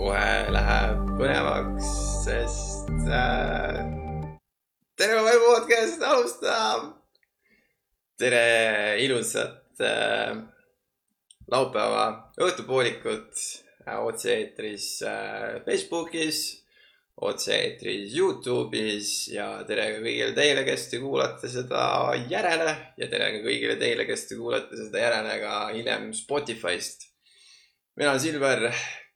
kohe läheb põnevaks, sest äh, Tere Vaimu podcast alustab. tere ilusat äh, laupäeva õhtupoolikut äh, otse-eetris äh, Facebookis, otse-eetris Youtube'is ja tere ka kõigile teile, kes te kuulate seda järele ja tere ka kõigile teile, kes te kuulate seda järele ka hiljem Spotify'st. mina olen Silver,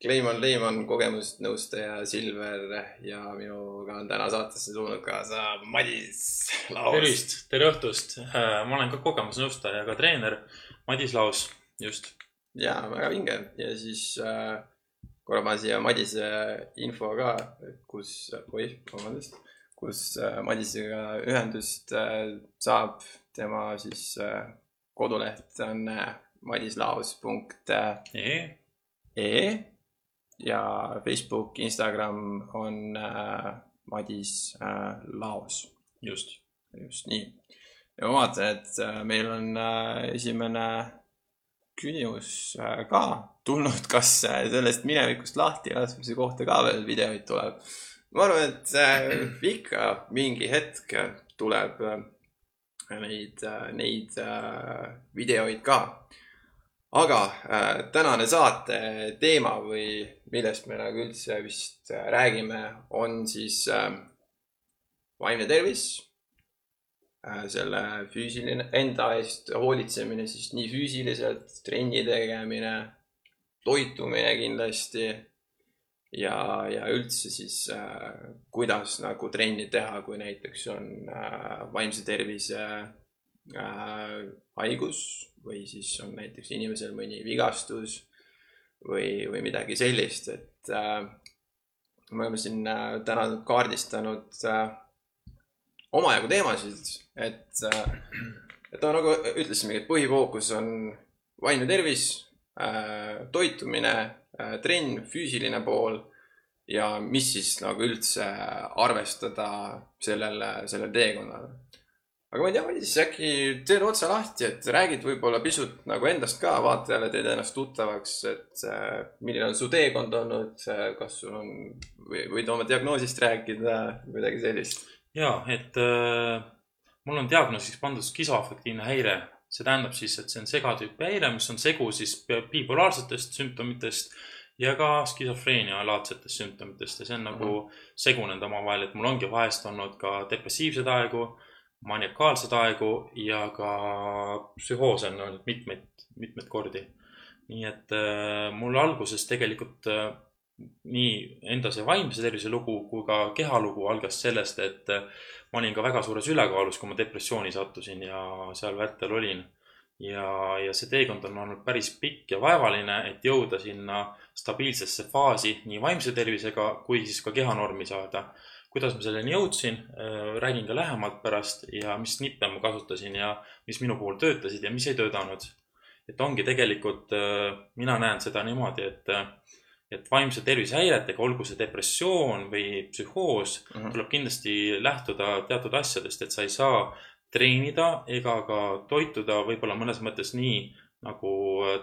Kleimon Leimon, kogemusnõustaja Silver ja minuga on täna saatesse tulnud kaasa Madis Laos. tervist, tere õhtust. ma olen ka kogemusnõustaja ja ka treener Madis Laos, just. ja väga vinge ja siis äh, korra ma siia Madise info ka, kus, oih, vabandust, kus äh, Madisega ühendust äh, saab, tema siis äh, koduleht on äh, madislaos.ee E ja Facebook, Instagram on äh, Madis äh, Laos, just. just nii. ja ma vaatan, et äh, meil on äh, esimene küsimus ka tulnud, kas äh, sellest minevikust lahti laskmise kohta ka veel videoid tuleb. ma arvan, et äh, ikka mingi hetk tuleb äh, neid, neid videoid ka. aga tänane saate teema või millest me nagu üldse vist räägime, on siis vaimne tervis selle füüsiline, enda eest hoolitsemine siis nii füüsiliselt, trenni tegemine, toitumine kindlasti ja, ja üldse siis äh, kuidas nagu trenni teha, kui näiteks on äh, vaimse tervise äh, haigus või siis on näiteks inimesel mõni vigastus või, või midagi sellist, et äh, me oleme siin äh, täna kaardistanud äh, omajagu teemasid, et äh,, et no nagu ütlesimegi, et põhifookus on vaimne tervis äh,, toitumine äh,, trenn, füüsiline pool ja mis siis nagu üldse arvestada sellele, sellel teekonnal. aga ma ei tea, Madis, äkki teed otsa lahti, et räägid võib-olla pisut nagu endast ka, vaatajale teed ennast tuttavaks, et milline on su teekond olnud, kas sul on, või võid oma diagnoosist rääkida, midagi sellist ja, et äh, mul on diagnoosiks pandud skisoafektiivne häire. see tähendab siis, et see on segatüüpi häire, mis on segu siis bipolaarsetest sümptomitest ja ka skisofreenia laadsetest sümptomitest ja see on nagu segunenud omavahel, et mul ongi vahest olnud ka depressiivseid aegu, maniakaalseid aegu ja ka psühhoose on olnud mitmeid, mitmeid kordi. nii et äh, mul alguses tegelikult äh, nii enda see vaimse tervise lugu kui ka kehalugu algas sellest, et äh, ma olin ka väga suures ülekaalus, kui ma depressiooni sattusin ja seal vältel olin. ja, ja see teekond on olnud päris pikk ja vaevaline, et jõuda sinna stabiilsesse faasi nii vaimse tervisega kui siis ka kehanormi saada. kuidas ma selleni jõudsin, räägin ka lähemalt pärast ja mis nippe ma kasutasin ja mis minu puhul töötasid ja mis ei töötanud. et ongi tegelikult, mina näen seda niimoodi, et et vaimse tervise häiretega, olgu see depressioon või psühhoos mm. -hmm. tuleb kindlasti lähtuda teatud asjadest, et sa ei saa treenida ega ka toituda võib-olla mõnes mõttes nii, nagu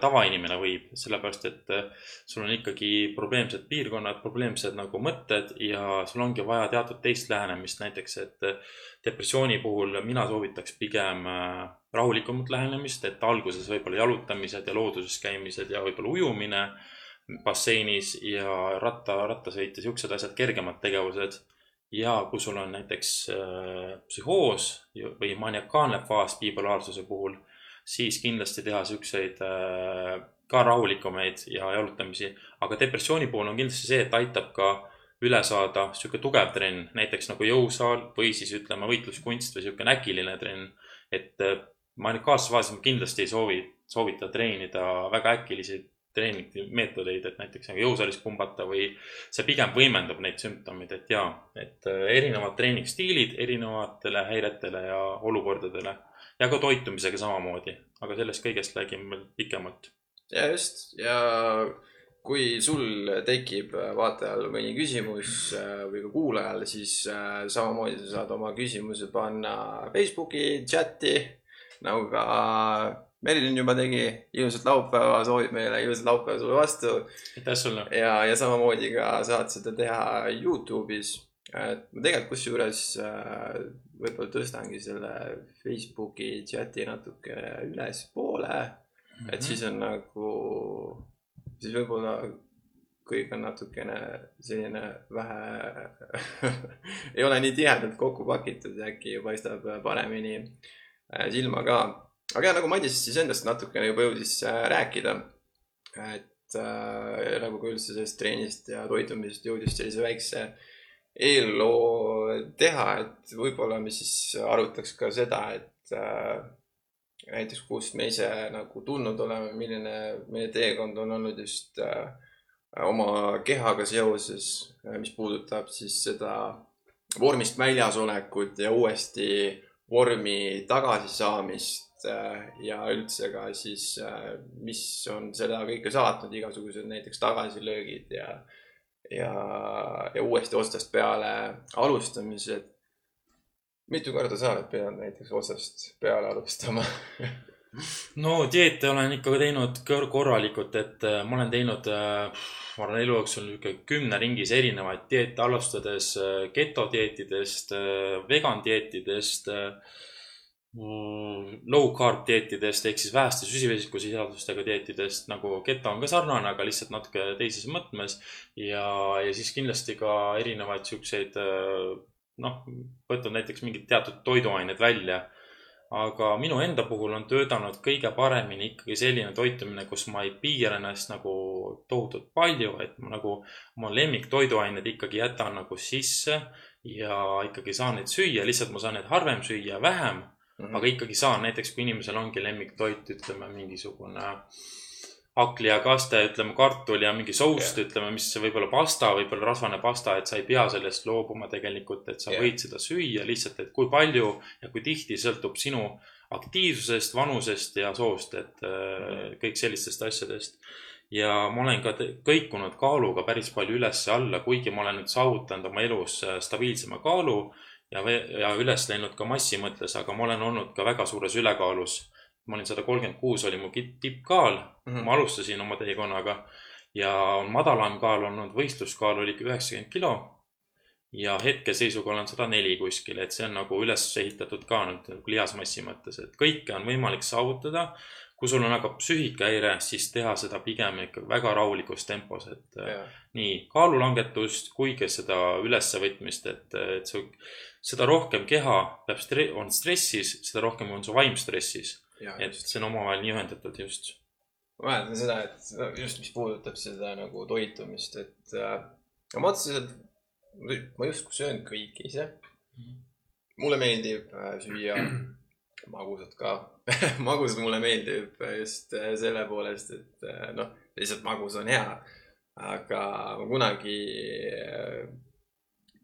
tavainimene võib, sellepärast et äh, sul on ikkagi probleemsed piirkonnad, probleemsed nagu mõtted ja sul ongi vaja teatud teist lähenemist, näiteks et äh, depressiooni puhul mina soovitaks pigem äh, rahulikumat lähenemist, et alguses võib-olla jalutamised ja looduses käimised ja võib-olla ujumine basseinis ja ratta, rattasõit ja siuksed asjad, kergemad tegevused. ja kui sul on näiteks äh, psühhoos või maniakaalne faas bipolaarsuse puhul, siis kindlasti teha siukseid äh, ka rahulikumaid ja jalutamisi. aga depressiooni puhul on kindlasti see, et aitab ka üle saada sihuke tugev trenn, näiteks nagu jõusaal või siis ütleme võitluskunst või siukene äkiline trenn. et äh, maniakaalses faasis ma kindlasti ei soovi, soovita treenida väga äkilisi treeningmeetodeid, et näiteks nagu jõusaalis pumbata või see pigem võimendab neid sümptomeid, et jaa, et äh, erinevad treeningstiilid erinevatele häiretele ja olukordadele ja ka toitumisega samamoodi, aga sellest kõigest räägime veel pikemalt. ja just ja kui sul tekib äh, vaatajal mõni küsimus äh, või ka kuulajal, siis samamoodi sa saad oma küsimuse panna Facebooki chati nagu ka Merilin juba tegi, ilusat laupäeva, soovib meile ilusat laupäeva sulle vastu. aitäh sulle. ja, ja samamoodi ka saad seda teha Youtube'is. et ma tegelikult kusjuures äh, võib-olla tõstangi selle Facebooki chati natuke ülespoole mm. -hmm. et Mhm. siis on nagu, siis võib-olla kõik on natukene selline vähe ei ole nii tihedalt kokku pakitud ja äkki paistab paremini äh, silma ka. Aga ja nagu Madis siis endast natukene juba jõudis äh, rääkida. et äh, nagu ka üldse sellest treenist ja toitumisest jõudis sellise väikse eelloo teha, et võib-olla me siis arutaks ka seda, et äh, näiteks kust me ise nagu tulnud oleme, milline meie teekond on olnud just äh, oma kehaga seoses, mis puudutab siis seda vormist väljas olekut ja uuesti vormi tagasisaamist äh, ja üldse ka siis, äh, mis on seda kõike saatnud, igasugused näiteks tagasilöögid ja, ja, ja uuesti otsast peale alustamised. mitu korda sa oled pidanud näiteks otsast peale alustama no dieete olen ikka teinud kor- korralikult, et äh, ma olen teinud äh, ma arvan, elu jooksul niisugune kümne ringis erinevaid dieete, alustades äh, getodieetidest, vegan dieetidest, mm, low carb dieetidest ehk siis väheste süsivesikusidadustega dieetidest nagu keto on ka sarnane, aga lihtsalt natuke teises mõtmes. ja, ja siis kindlasti ka erinevaid siukseid, noh, võtnud näiteks mingid teatud toiduained välja aga minu enda puhul on töötanud kõige paremini ikkagi selline toitumine, kus ma ei piira ennast nagu tohutult palju, et ma nagu oma lemmiktoiduained ikkagi jätan nagu sisse ja ikkagi saan neid süüa, lihtsalt ma saan neid harvem süüa, vähem mm, -hmm. aga ikkagi saan, näiteks kui inimesel ongi lemmiktoit, ütleme mingisugune hakklihakaste, ütleme kartul ja mingi soust yeah., ütleme, mis võib-olla pasta, võib-olla rasvane pasta, et sa ei pea sellest loobuma tegelikult, et sa yeah. võid seda süüa lihtsalt, et kui palju ja kui tihti sõltub sinu aktiivsusest, vanusest ja soost, et mm. kõik sellistest asjadest. ja ma olen ka kõikunud kaaluga päris palju üles-alla, kuigi ma olen nüüd saavutanud oma elus äh, stabiilsema kaalu ja, ja üles läinud ka massi mõttes, aga ma olen olnud ka väga suures ülekaalus ma olin sada kolmkümmend kuus, oli mu tippkaal mm, -hmm. ma alustasin oma teekonnaga ja madalam kaal olnud võistluskaal oli üheksakümmend kilo. ja hetkeseisuga olen sada neli kuskil, et see on nagu üles ehitatud ka nüüd nagu lihasmassi mõttes, et kõike on võimalik saavutada. kui sul on aga psüühikahäire, siis teha seda pigem ikka väga rahulikus tempos, et yeah. nii kaalulangetust kui ka seda ülesvõtmist, et, et see, seda rohkem keha peab, on stressis, seda rohkem on su vaim stressis et see on omavahel nii ühendatud just. ma mäletan seda, et just, mis puudutab seda nagu toitumist, et äh, ma otseselt, ma justkui söön kõike ise mulle meeldib äh, süüa magusat ka magus mulle meeldib just äh, selle poolest, et äh, noh, lihtsalt magus on hea. aga ma kunagi äh,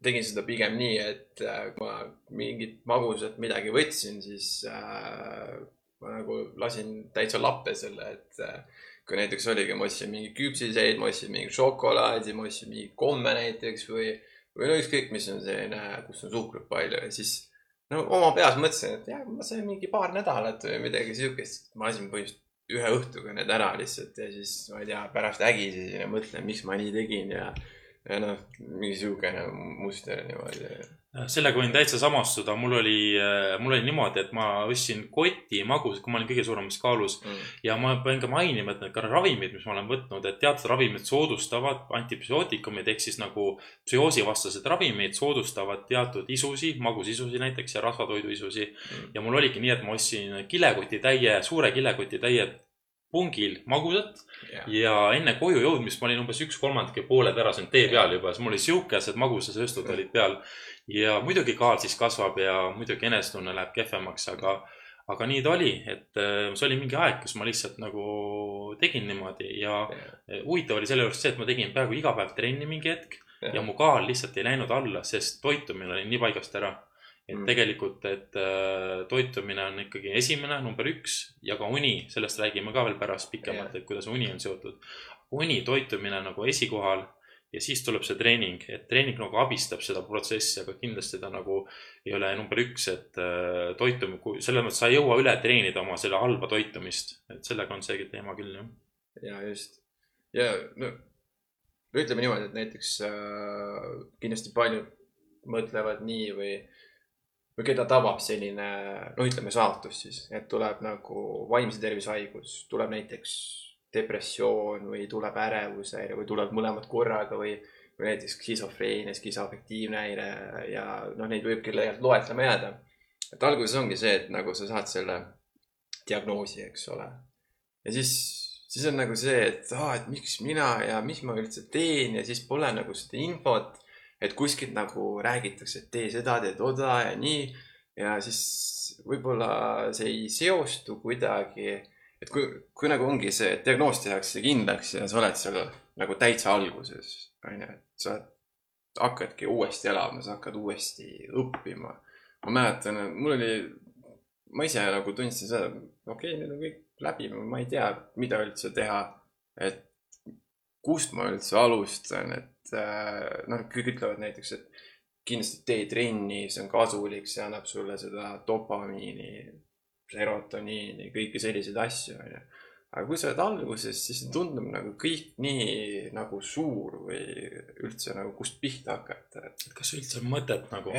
tegin seda pigem nii, et äh, kui ma mingit magusat midagi võtsin, siis äh, ma nagu lasin täitsa lappe selle, et äh, kui näiteks oligi, ma ostsin mingeid küpsiseid, ma ostsin mingit šokolaadi, ma ostsin mingit komme näiteks või, või no ükskõik, mis on selline, kus on suhkrut palju ja siis no oma peas mõtlesin, et jah, ma sain mingi paar nädalat või midagi siukest. ma lasin põhimõtteliselt ühe õhtuga need ära lihtsalt ja siis ma ei tea, pärast ägisesin ja mõtlen, miks ma nii tegin ja, ja noh, mingi siukene muster niimoodi. Sellega võin täitsa samastuda, mul oli, mul oli niimoodi, et ma ostsin koti magus, kui ma olin kõige suuremas kaalus. Mm. ja ma pean ka mainima, et need ka ravimid, mis ma olen võtnud, et teatud ravimid soodustavad antipsühhootikumid ehk siis nagu psühhoosivastased ravimid soodustavad teatud isusi, magusisusi näiteks ja rasvatoiduisusi. Mm.. ja mul oligi nii, et ma ostsin kilekotitäie, suure kilekotitäie pungil magusat yeah. ja enne koju jõudmist ma olin umbes üks kolmandik ja pooled ära siin tee peal juba, siis mul oli siukesed magusasööstud yeah. olid peal ja muidugi kaal siis kasvab ja muidugi enesetunne läheb kehvemaks, aga, aga nii ta oli, et äh, see oli mingi aeg, kus ma lihtsalt nagu tegin niimoodi ja yeah. huvitav oli selle juures see, et ma tegin peaaegu iga päev trenni mingi hetk yeah. ja mu kaal lihtsalt ei läinud alla, sest toitumine oli nii paigast ära et mm. tegelikult, et äh, toitumine on ikkagi esimene, number üks ja ka uni, sellest räägime ka veel pärast pikemalt et kuidas uni on seotud. uni, toitumine nagu esikohal ja siis tuleb see treening, et treening nagu abistab seda protsessi, aga kindlasti ta nagu ei ole number üks, et äh, toitum-, selles mõttes sa ei jõua üle treenida oma selle halba toitumist, et sellega on see teema küll, jah. ja just. ja no ütleme niimoodi, et näiteks äh, kindlasti paljud mõtlevad nii või, või keda tabab selline, no ütleme saatus siis, et tuleb nagu vaimse tervise haigus, tuleb näiteks depressioon või tuleb ärevushäire või tuleb mõlemad korraga või, või näiteks skisofreenia, skisoafektiivne häire ja noh, neid võib küll tegelikult loetlema jääda. et alguses ongi see, et nagu sa saad selle diagnoosi, eks ole. ja siis, siis on nagu see, et aa, et miks mina ja mis ma üldse teen ja siis pole nagu seda infot, et kuskilt nagu räägitakse, et tee seda, tee toda ja nii. ja siis võib-olla see ei seostu kuidagi et kui, kui nagu ongi see, et diagnoos tehakse kindlaks ja sa oled seal nagu täitsa alguses, onju, et sa hakkadki uuesti elama, sa hakkad uuesti õppima. ma mäletan, mul oli, ma ise nagu tundsin seda, okei okay,, nüüd on kõik läbi, ma ei tea, mida üldse teha. et kust ma üldse alustan, et noh, kõik ütlevad näiteks, et kindlasti tee trenni, see on kasulik, see annab sulle seda dopamiini serotoniini, kõiki selliseid asju, onju. aga kui sa oled alguses, siis tundub nagu kõik nii nagu suur või üldse nagu kust pihta hakata, et. kas üldse on mõtet nagu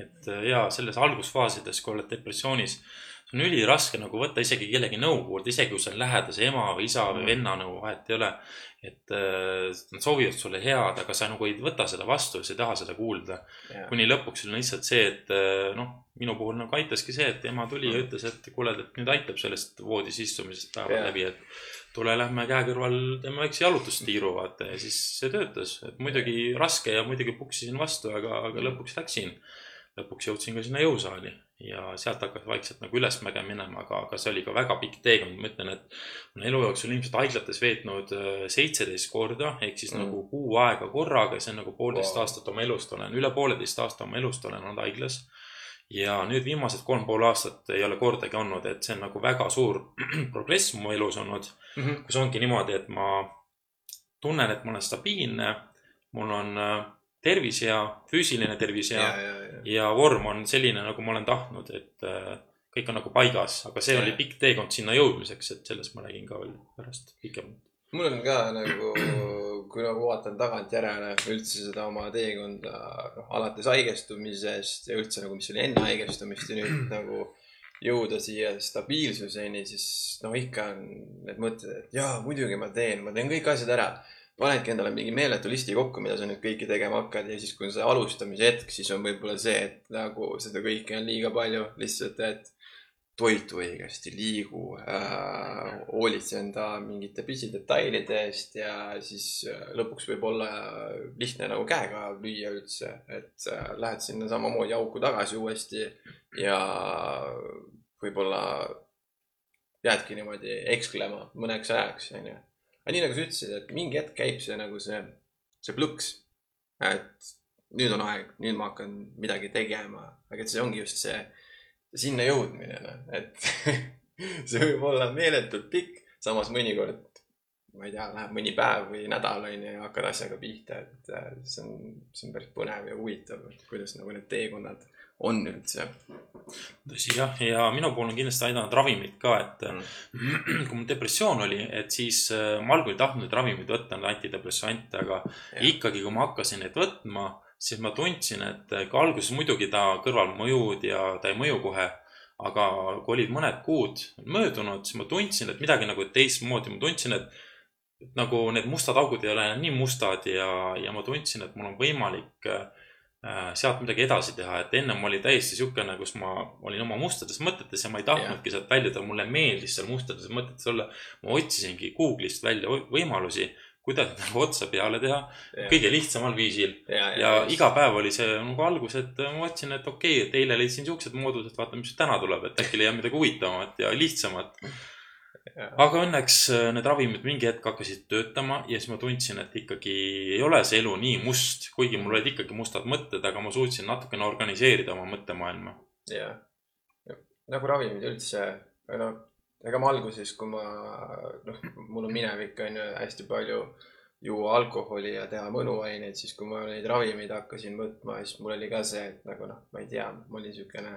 et ja selles algusfaasides, kui oled depressioonis on üliraske nagu võtta isegi kellegi nõu kuulda, isegi kui see on lähedase ema või isa või mm. venna nõu, vahet ei ole. et äh, nad soovivad sulle head, aga sa nagu ei võta seda vastu, sa ei taha seda kuulda kuni lõpuks on lihtsalt see, et äh, noh, minu puhul nagu aitaski see, et ema tuli mm. ja ütles, et kuule, et nüüd aitab sellest voodis istumisest päevad läbi, et tule lähme käe kõrval teeme väikse jalutustiiru, vaata ja siis see töötas, et muidugi raske ja muidugi puksisin vastu, aga, aga lõpuks läksin. lõpuks jõudsin ka sinna jõusaali ja sealt hakkas vaikselt nagu ülesmäge minema, aga, aga see oli ka väga pikk teekond, ma ütlen, et olen elu jooksul ilmselt haiglates veetnud äh, seitseteist korda ehk siis mm. nagu kuu aega korraga, see on nagu poolteist wow. aastat oma elust olen, üle pooleteist aasta oma elust olen olnud haiglas. ja nüüd viimased kolm pool aastat ei ole kordagi olnud, et see on nagu väga suur progress mu elus olnud mm, -hmm. kus ongi niimoodi, et ma tunnen, et ma olen stabiilne, mul on äh, tervis hea, füüsiline tervis hea ja, ja, ja. ja vorm on selline, nagu ma olen tahtnud, et äh, kõik on nagu paigas, aga see ja. oli pikk teekond sinna jõudmiseks, et sellest ma räägin ka veel pärast pikemalt. mul on ka nagu, kui nagu vaatan tagantjärele üldse seda oma teekonda, noh, alates haigestumisest ja üldse nagu, mis oli enne haigestumist ja nüüd nagu jõuda siia stabiilsuseni, siis noh, ikka on need mõtted, et jaa, muidugi ma teen, ma teen kõik asjad ära panedki endale mingi meeletu listi kokku, mida sa nüüd kõike tegema hakkad ja siis, kui on see alustamise hetk, siis on võib-olla see, et nagu seda kõike on liiga palju, lihtsalt, et toitu õigesti, liigu äh,, hoolitse enda mingite pisidetailide eest ja siis äh, lõpuks võib olla lihtne nagu käega lüüa üldse, et äh, lähed sinna samamoodi auku tagasi uuesti ja võib-olla jäädki niimoodi eksklema mõneks ajaks, onju aga nii nagu sa ütlesid, et mingi hetk käib see nagu see, see plõks. et nüüd on aeg, nüüd ma hakkan midagi tegema, aga et see ongi just see sinna jõudmine, noh, et see võib olla meeletult pikk, samas mõnikord, ma ei tea, läheb mõni päev või nädal onju ja hakkad asjaga pihta, et äh, see on, see on päris põnev ja huvitav, kuidas nagu need teekonnad on üldse. tõsi jah, ja minu puhul on kindlasti aidanud ravimid ka, et mm. kui mul depressioon oli, et siis äh, ma algul ei tahtnud ravimeid võtta, antidepressante, aga ja. ikkagi, kui ma hakkasin neid võtma, siis ma tundsin, et kui alguses muidugi ta kõrvalmõjud ja ta ei mõju kohe aga kui olid mõned kuud möödunud, siis ma tundsin, et midagi nagu teistmoodi, ma tundsin, et nagu need mustad augud ei ole enam nii mustad ja, ja ma tundsin, et mul on võimalik äh, Äh, sealt midagi edasi teha, et ennem oli täiesti niisugune, kus ma olin oma mustades mõtetes ja ma ei tahtnudki sealt väljuda, mulle meeldis seal mustades mõtetes olla. ma otsisingi Google'ist välja võimalusi, kuidas nagu otsa peale teha ja. kõige lihtsamal viisil. ja, ja, ja iga päev oli see nagu algus, et ma mõtlesin, et okei okay,, et eile leidsin siuksed moodused, vaatame, mis täna tuleb, et äkki leian midagi huvitavamat ja lihtsamat aga õnneks äh, need ravimid mingi hetk hakkasid töötama ja siis ma tundsin, et ikkagi ei ole see elu nii must, kuigi mul olid ikkagi mustad mõtted, aga ma suutsin natukene organiseerida oma mõttemaailma. jah, nagu ravimid üldse, noh, ega ma alguses, kui ma, noh, mul on minevik on ju hästi palju juua alkoholi ja teha mõnuaineid, siis kui ma neid ravimeid hakkasin võtma, siis mul oli ka see, et nagu noh, ma ei tea, mul oli niisugune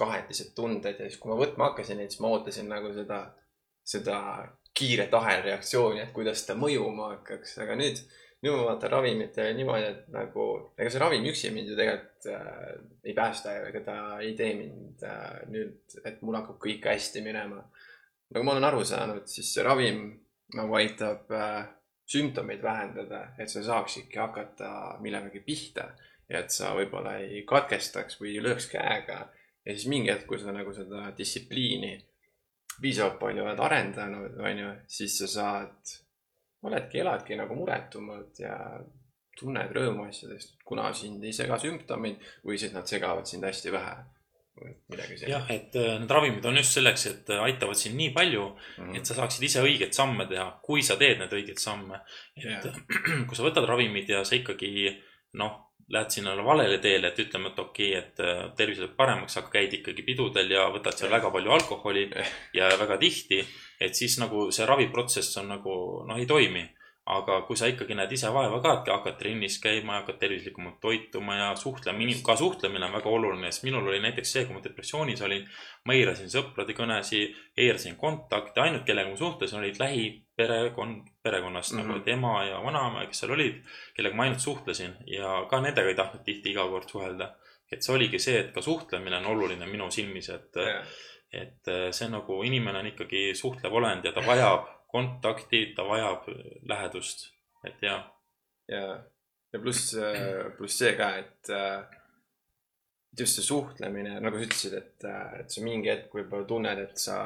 kahetised tunded ja siis, kui ma võtma hakkasin neid, siis ma ootasin nagu seda, seda kiiret ahelreaktsiooni, et kuidas ta mõjuma hakkaks, aga nüüd, nüüd ma vaatan ravimitele niimoodi, et nagu ega see ravim üksi mind ju tegelikult äh, ei päästa ja ega ta ei tee mind äh, nüüd, et mul hakkab kõik hästi minema nagu ma olen aru saanud, siis see ravim nagu aitab äh, sümptomeid vähendada, et sa saaksidki hakata millegagi pihta ja et sa võib-olla ei katkestaks või ei lööks käega. ja siis mingi hetk, kui sa nagu seda distsipliini piisavalt palju oled arendanud, onju, siis sa saad, oledki, eladki nagu muretumalt ja tunned rõõmu asjadest, kuna sind ei sega sümptomid või siis nad segavad sind hästi vähe või midagi sellist. jah, et äh, need ravimid on just selleks, et äh, aitavad sind nii palju, Mhm. et sa saaksid ise õigeid samme teha, kui sa teed need õigeid samme. et Jah. kui sa võtad ravimid ja sa ikkagi noh, lähed sinna valele teele, et ütleme, et okei okay,, et äh, tervis läheb paremaks, aga käid ikkagi pidudel ja võtad seal väga palju alkoholi ja väga tihti, et siis nagu see raviprotsess on nagu noh, ei toimi. Aga kui sa ikkagi näed ise vaeva ka, et hakkad trennis käima ja hakkad tervislikumalt toituma ja suhtlema, ka suhtlemine on väga oluline, sest minul oli näiteks see, kui ma depressioonis olin, ma eirasin sõprade kõnesid, eirasin kontakte, ainult kellega ma suhtlesin, olid lähiperekond, perekonnast mm -hmm. Mhm. nagu, et ema ja vanaema, kes seal olid, kellega ma ainult suhtlesin ja ka nendega ei tahtnud tihti iga kord suhelda. et see oligi see, et ka suhtlemine on oluline minu silmis, et et äh, see nagu inimene on ikkagi suhtlev olend ja ta vajab kontakti, ta vajab lähedust, et ja. ja, ja pluss, pluss see ka, et äh, just see suhtlemine, nagu sa ütlesid, et, et sa mingi hetk võib-olla tunned, et sa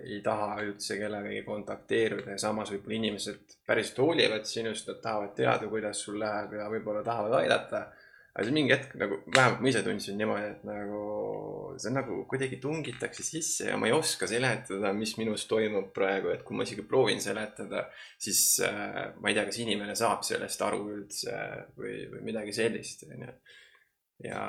ei taha üldse kellegagi kontakteeruda ja samas võib-olla inimesed päriselt hoolivad sinust, nad tahavad teada, kuidas sul läheb ja võib-olla tahavad aidata. Aga siis mingi hetk nagu, vähemalt ma ise tundsin niimoodi, et nagu see nagu kuidagi tungitakse sisse ja ma ei oska seletada, mis minus toimub praegu, et kui ma isegi proovin seletada, siis äh, ma ei tea, kas inimene saab sellest aru üldse või, või midagi sellist, onju. ja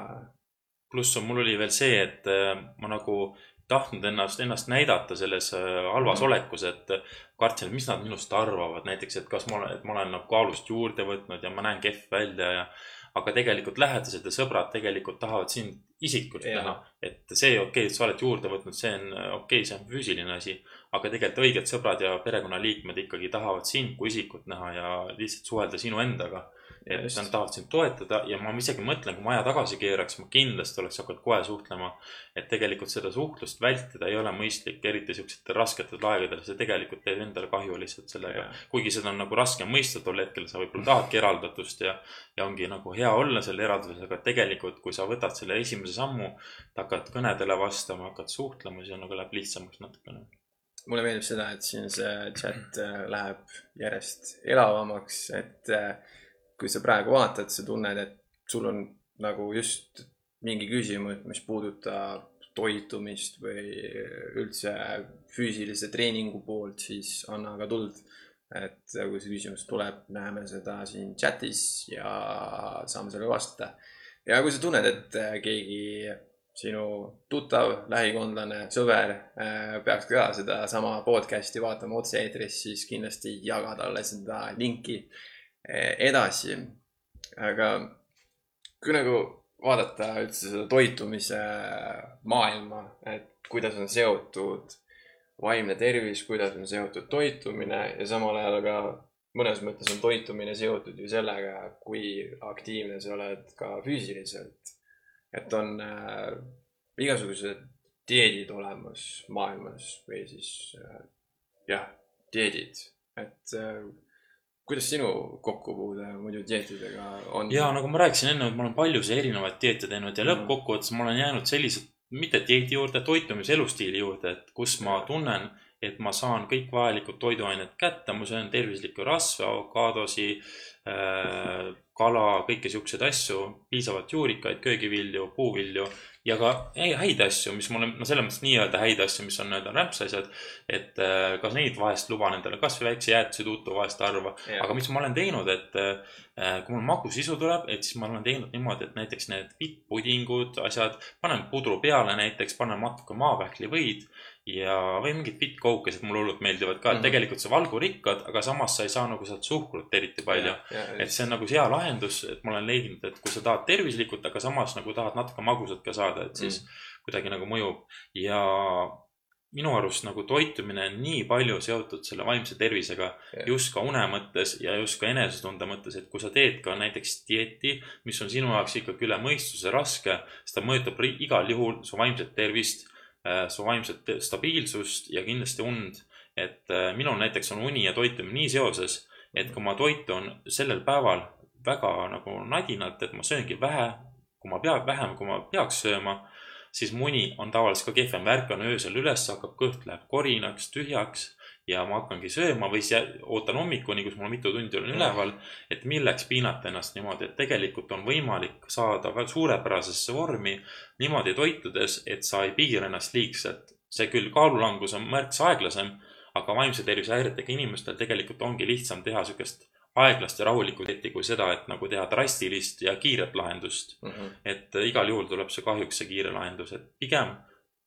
pluss on, mul oli veel see, et äh, ma nagu tahtnud ennast, ennast näidata selles äh, halvas olekus, et kartsin, et mis nad minust arvavad, näiteks, et kas ma olen, et ma olen nagu kaalust juurde võtnud ja ma näen kehv välja ja aga tegelikult lähedased ja sõbrad tegelikult tahavad sind Jaa. näha, et see okei okay,, et sa oled juurde võtnud, see on okei okay,, see on füüsiline asi, aga tegelikult õiged sõbrad ja perekonnaliikmed ikkagi tahavad sind kui isikut näha ja lihtsalt suhelda sinu endaga. Et Just. nad tahavad sind toetada ja ma isegi mõtlen, kui ma aja tagasi keeraks, ma kindlasti oleks hakanud kohe suhtlema. et tegelikult seda suhtlust vältida ei ole mõistlik, eriti siuksetel rasketel aegadel, see tegelikult teeb endale kahju lihtsalt sellega Jah.. kuigi seda on nagu raske mõista tol hetkel, sa võib-olla tahadki eraldatust ja, ja ongi nagu hea olla selle eralduses, aga tegelikult, kui sa võtad selle esimese sammu, hakkad kõnedele vastama, hakkad suhtlema, siis on nagu läheb lihtsamaks natukene. mulle meeldib seda, et siin see chat äh, läheb järjest elavamaks, et äh, kui sa praegu vaatad, sa tunned, et sul on nagu just mingi küsimus, mis puudutab toitumist või üldse füüsilise treeningu poolt, siis anna aga tuld. et kui see küsimus tuleb, näeme seda siin chatis ja saame sellele vastata. ja kui sa tunned, et keegi sinu tuttav, lähikondlane, sõber äh, peaks ka sedasama podcast'i vaatama otse-eetris, siis kindlasti jaga talle seda linki edasi. aga kui nagu vaadata üldse seda toitumise maailma, et kuidas on seotud vaimne tervis, kuidas on seotud toitumine ja samal ajal ka mõnes mõttes on toitumine seotud ju sellega, kui aktiivne sa oled ka füüsiliselt. et on äh, igasugused dieedid olemas maailmas või siis äh, jah, dieedid, et äh, kuidas sinu kokkupuude muidu dieetidega on? ja nagu ma rääkisin enne, et ma olen paljusid erinevaid dieete teinud ja Mhm. lõppkokkuvõttes ma olen jäänud sellise, mitte dieedi juurde, toitumise elustiili juurde, et kus ma Jah. tunnen, et ma saan kõik vajalikud toiduained kätte, ma söön tervislikke rasve, avokaadosi äh,, kala, kõiki siukseid asju, piisavalt juurikaid, köögivilju, puuvilju ja ka häid asju, mis mulle, no selles mõttes nii-öelda häid asju, mis on nii-öelda rämpsasjad. et äh, ka neid vahest luban endale, kasvõi väikse jäätise tuutu vahest harva. aga mis ma olen teinud, et äh, kui mul magusisu tuleb, et siis ma olen teinud niimoodi, et näiteks need vittpudingud, asjad, panen pudru peale näiteks, panen natuke maapähklivõid ja, või mingid bittkoukesed mulle hullult meeldivad ka, et mm -hmm. tegelikult sa valgurikkad, aga samas sa ei saa nagu sealt suhkrut eriti palju. et see on nagu hea lahendus, et ma olen leidnud, et kui sa tahad tervislikult, aga samas nagu tahad natuke magusat ka saada, et siis mm -hmm. kuidagi nagu mõjub ja minu arust nagu toitumine on nii palju seotud selle vaimse tervisega yeah. just ka une mõttes ja just ka enesetunde mõttes, et kui sa teed ka näiteks dieeti, mis on sinu jaoks ikkagi üle mõistuse raske, siis ta mõjutab igal juhul su vaimset tervist su vaimset stabiilsust ja kindlasti und. et äh, minul näiteks on uni ja toitumine nii seoses, et kui ma toitun sellel päeval väga nagu nadinalt, et ma sööngi vähe, kui ma pea, vähem, kui ma peaks sööma, siis mu uni on tavaliselt ka kehvem. ärkan öösel üles, hakkab kõht läheb korinaks, tühjaks ja ma hakkangi sööma või siis ootan hommikuni, kus mul mitu tundi olen üleval. et milleks piinata ennast niimoodi, et tegelikult on võimalik saada väga suurepärasesse vormi niimoodi toitudes, et sa ei piira ennast liigselt. see küll kaalulangus on märksa aeglasem, aga vaimse tervise häiretega inimestel tegelikult ongi lihtsam teha sihukest aeglast ja rahulikku dieeti kui seda, et nagu teha drastilist ja kiiret lahendust mm. -hmm. et igal juhul tuleb see kahjuks see kiire lahendus, et pigem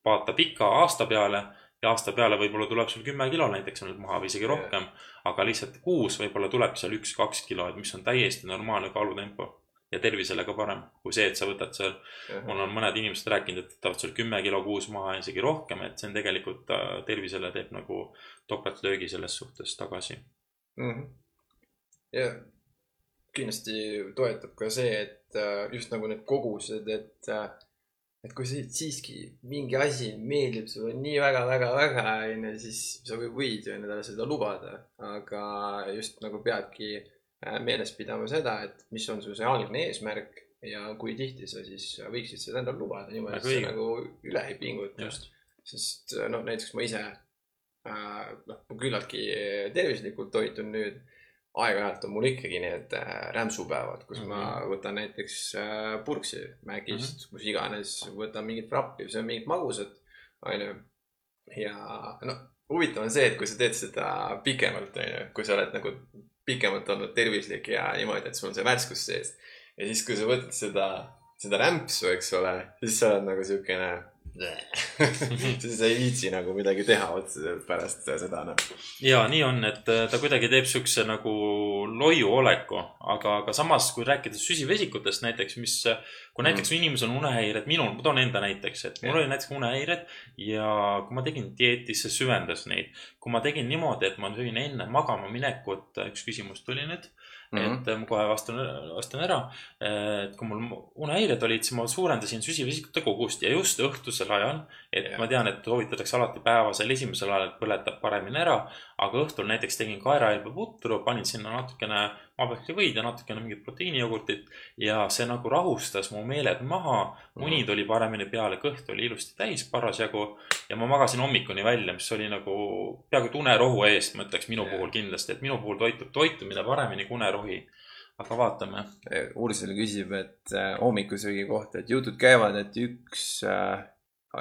vaata pika aasta peale ja aasta peale võib-olla tuleb sul kümme kilo näiteks nüüd maha või isegi rohkem. aga lihtsalt kuus võib-olla tuleb seal üks-kaks kilo, et mis on täiesti normaalne kaalutempo. ja tervisele ka parem kui see, et sa võtad seal, mul on mõned inimesed rääkinud, et võtavad seal kümme kilo kuus maha isegi rohkem, et see on tegelikult äh, tervisele teeb nagu topeltlöögi selles suhtes tagasi mm. -hmm. ja kindlasti toetab ka see, et äh, just nagu need kogused, et äh, et kui siiski mingi asi meeldib sulle nii väga-väga-väga, onju, siis sa võid ju endale seda lubada. aga just nagu peadki äh, meeles pidama seda, et mis on su see algne eesmärk ja kui tihti sa siis võiksid seda endale lubada niimoodi, et sa nagu üle ei pinguta. sest noh, näiteks ma ise äh, noh, küllaltki tervislikult toitun nüüd aeg-ajalt on mul ikkagi need äh, rämpsupäevad, kus mm -hmm. ma mhm. võtan näiteks äh, purksi Mägist mm, -hmm. kus iganes, võtan mingit frappi, söön mingit magusat, onju. ja noh, huvitav on see, et kui sa teed seda pikemalt, onju, kui sa oled nagu pikemalt olnud tervislik ja niimoodi, et sul on see värskus sees. ja siis, kui sa võtad seda, seda rämpsu, eks ole, siis sa oled nagu siukene siis ei viitsi nagu midagi teha otseselt pärast seda noh. ja nii on, et äh, ta kuidagi teeb siukse nagu loiu oleku, aga, aga samas, kui rääkida süsivesikutest näiteks, mis, kui näiteks mm. inimesel on unehäired, minul, ma toon enda näiteks, et mul ja. oli näiteks unehäired ja kui ma tegin dieeti, see süvendas neid. kui ma tegin niimoodi, et ma sõin enne magama minekut, üks küsimus tuli nüüd Mm -hmm. et ma kohe vastan, vastan ära. et kui mul unehäired olid, siis ma suurendasin süsivesikute kogust ja just õhtusel ajal. et yeah. ma tean, et soovitatakse alati päevasel esimesel ajal, et põletab paremini ära. aga õhtul näiteks tegin kaerahelbeputru, panin sinna natukene maapähklivõid ja natukene mingit proteiinijogurtit. ja see nagu rahustas mu meeled maha. uni tuli paremini peale, kõht oli ilusti täis parasjagu. ja ma magasin hommikuni välja, mis oli nagu peaaegu et unerohu eest, ma ütleks minu yeah. puhul kindlasti, et minu puhul toitub toitumine paremini kui unerohi aga vaatame. Ursula küsib, et äh, hommikusöögi kohta, et jutud käivad, et üks äh,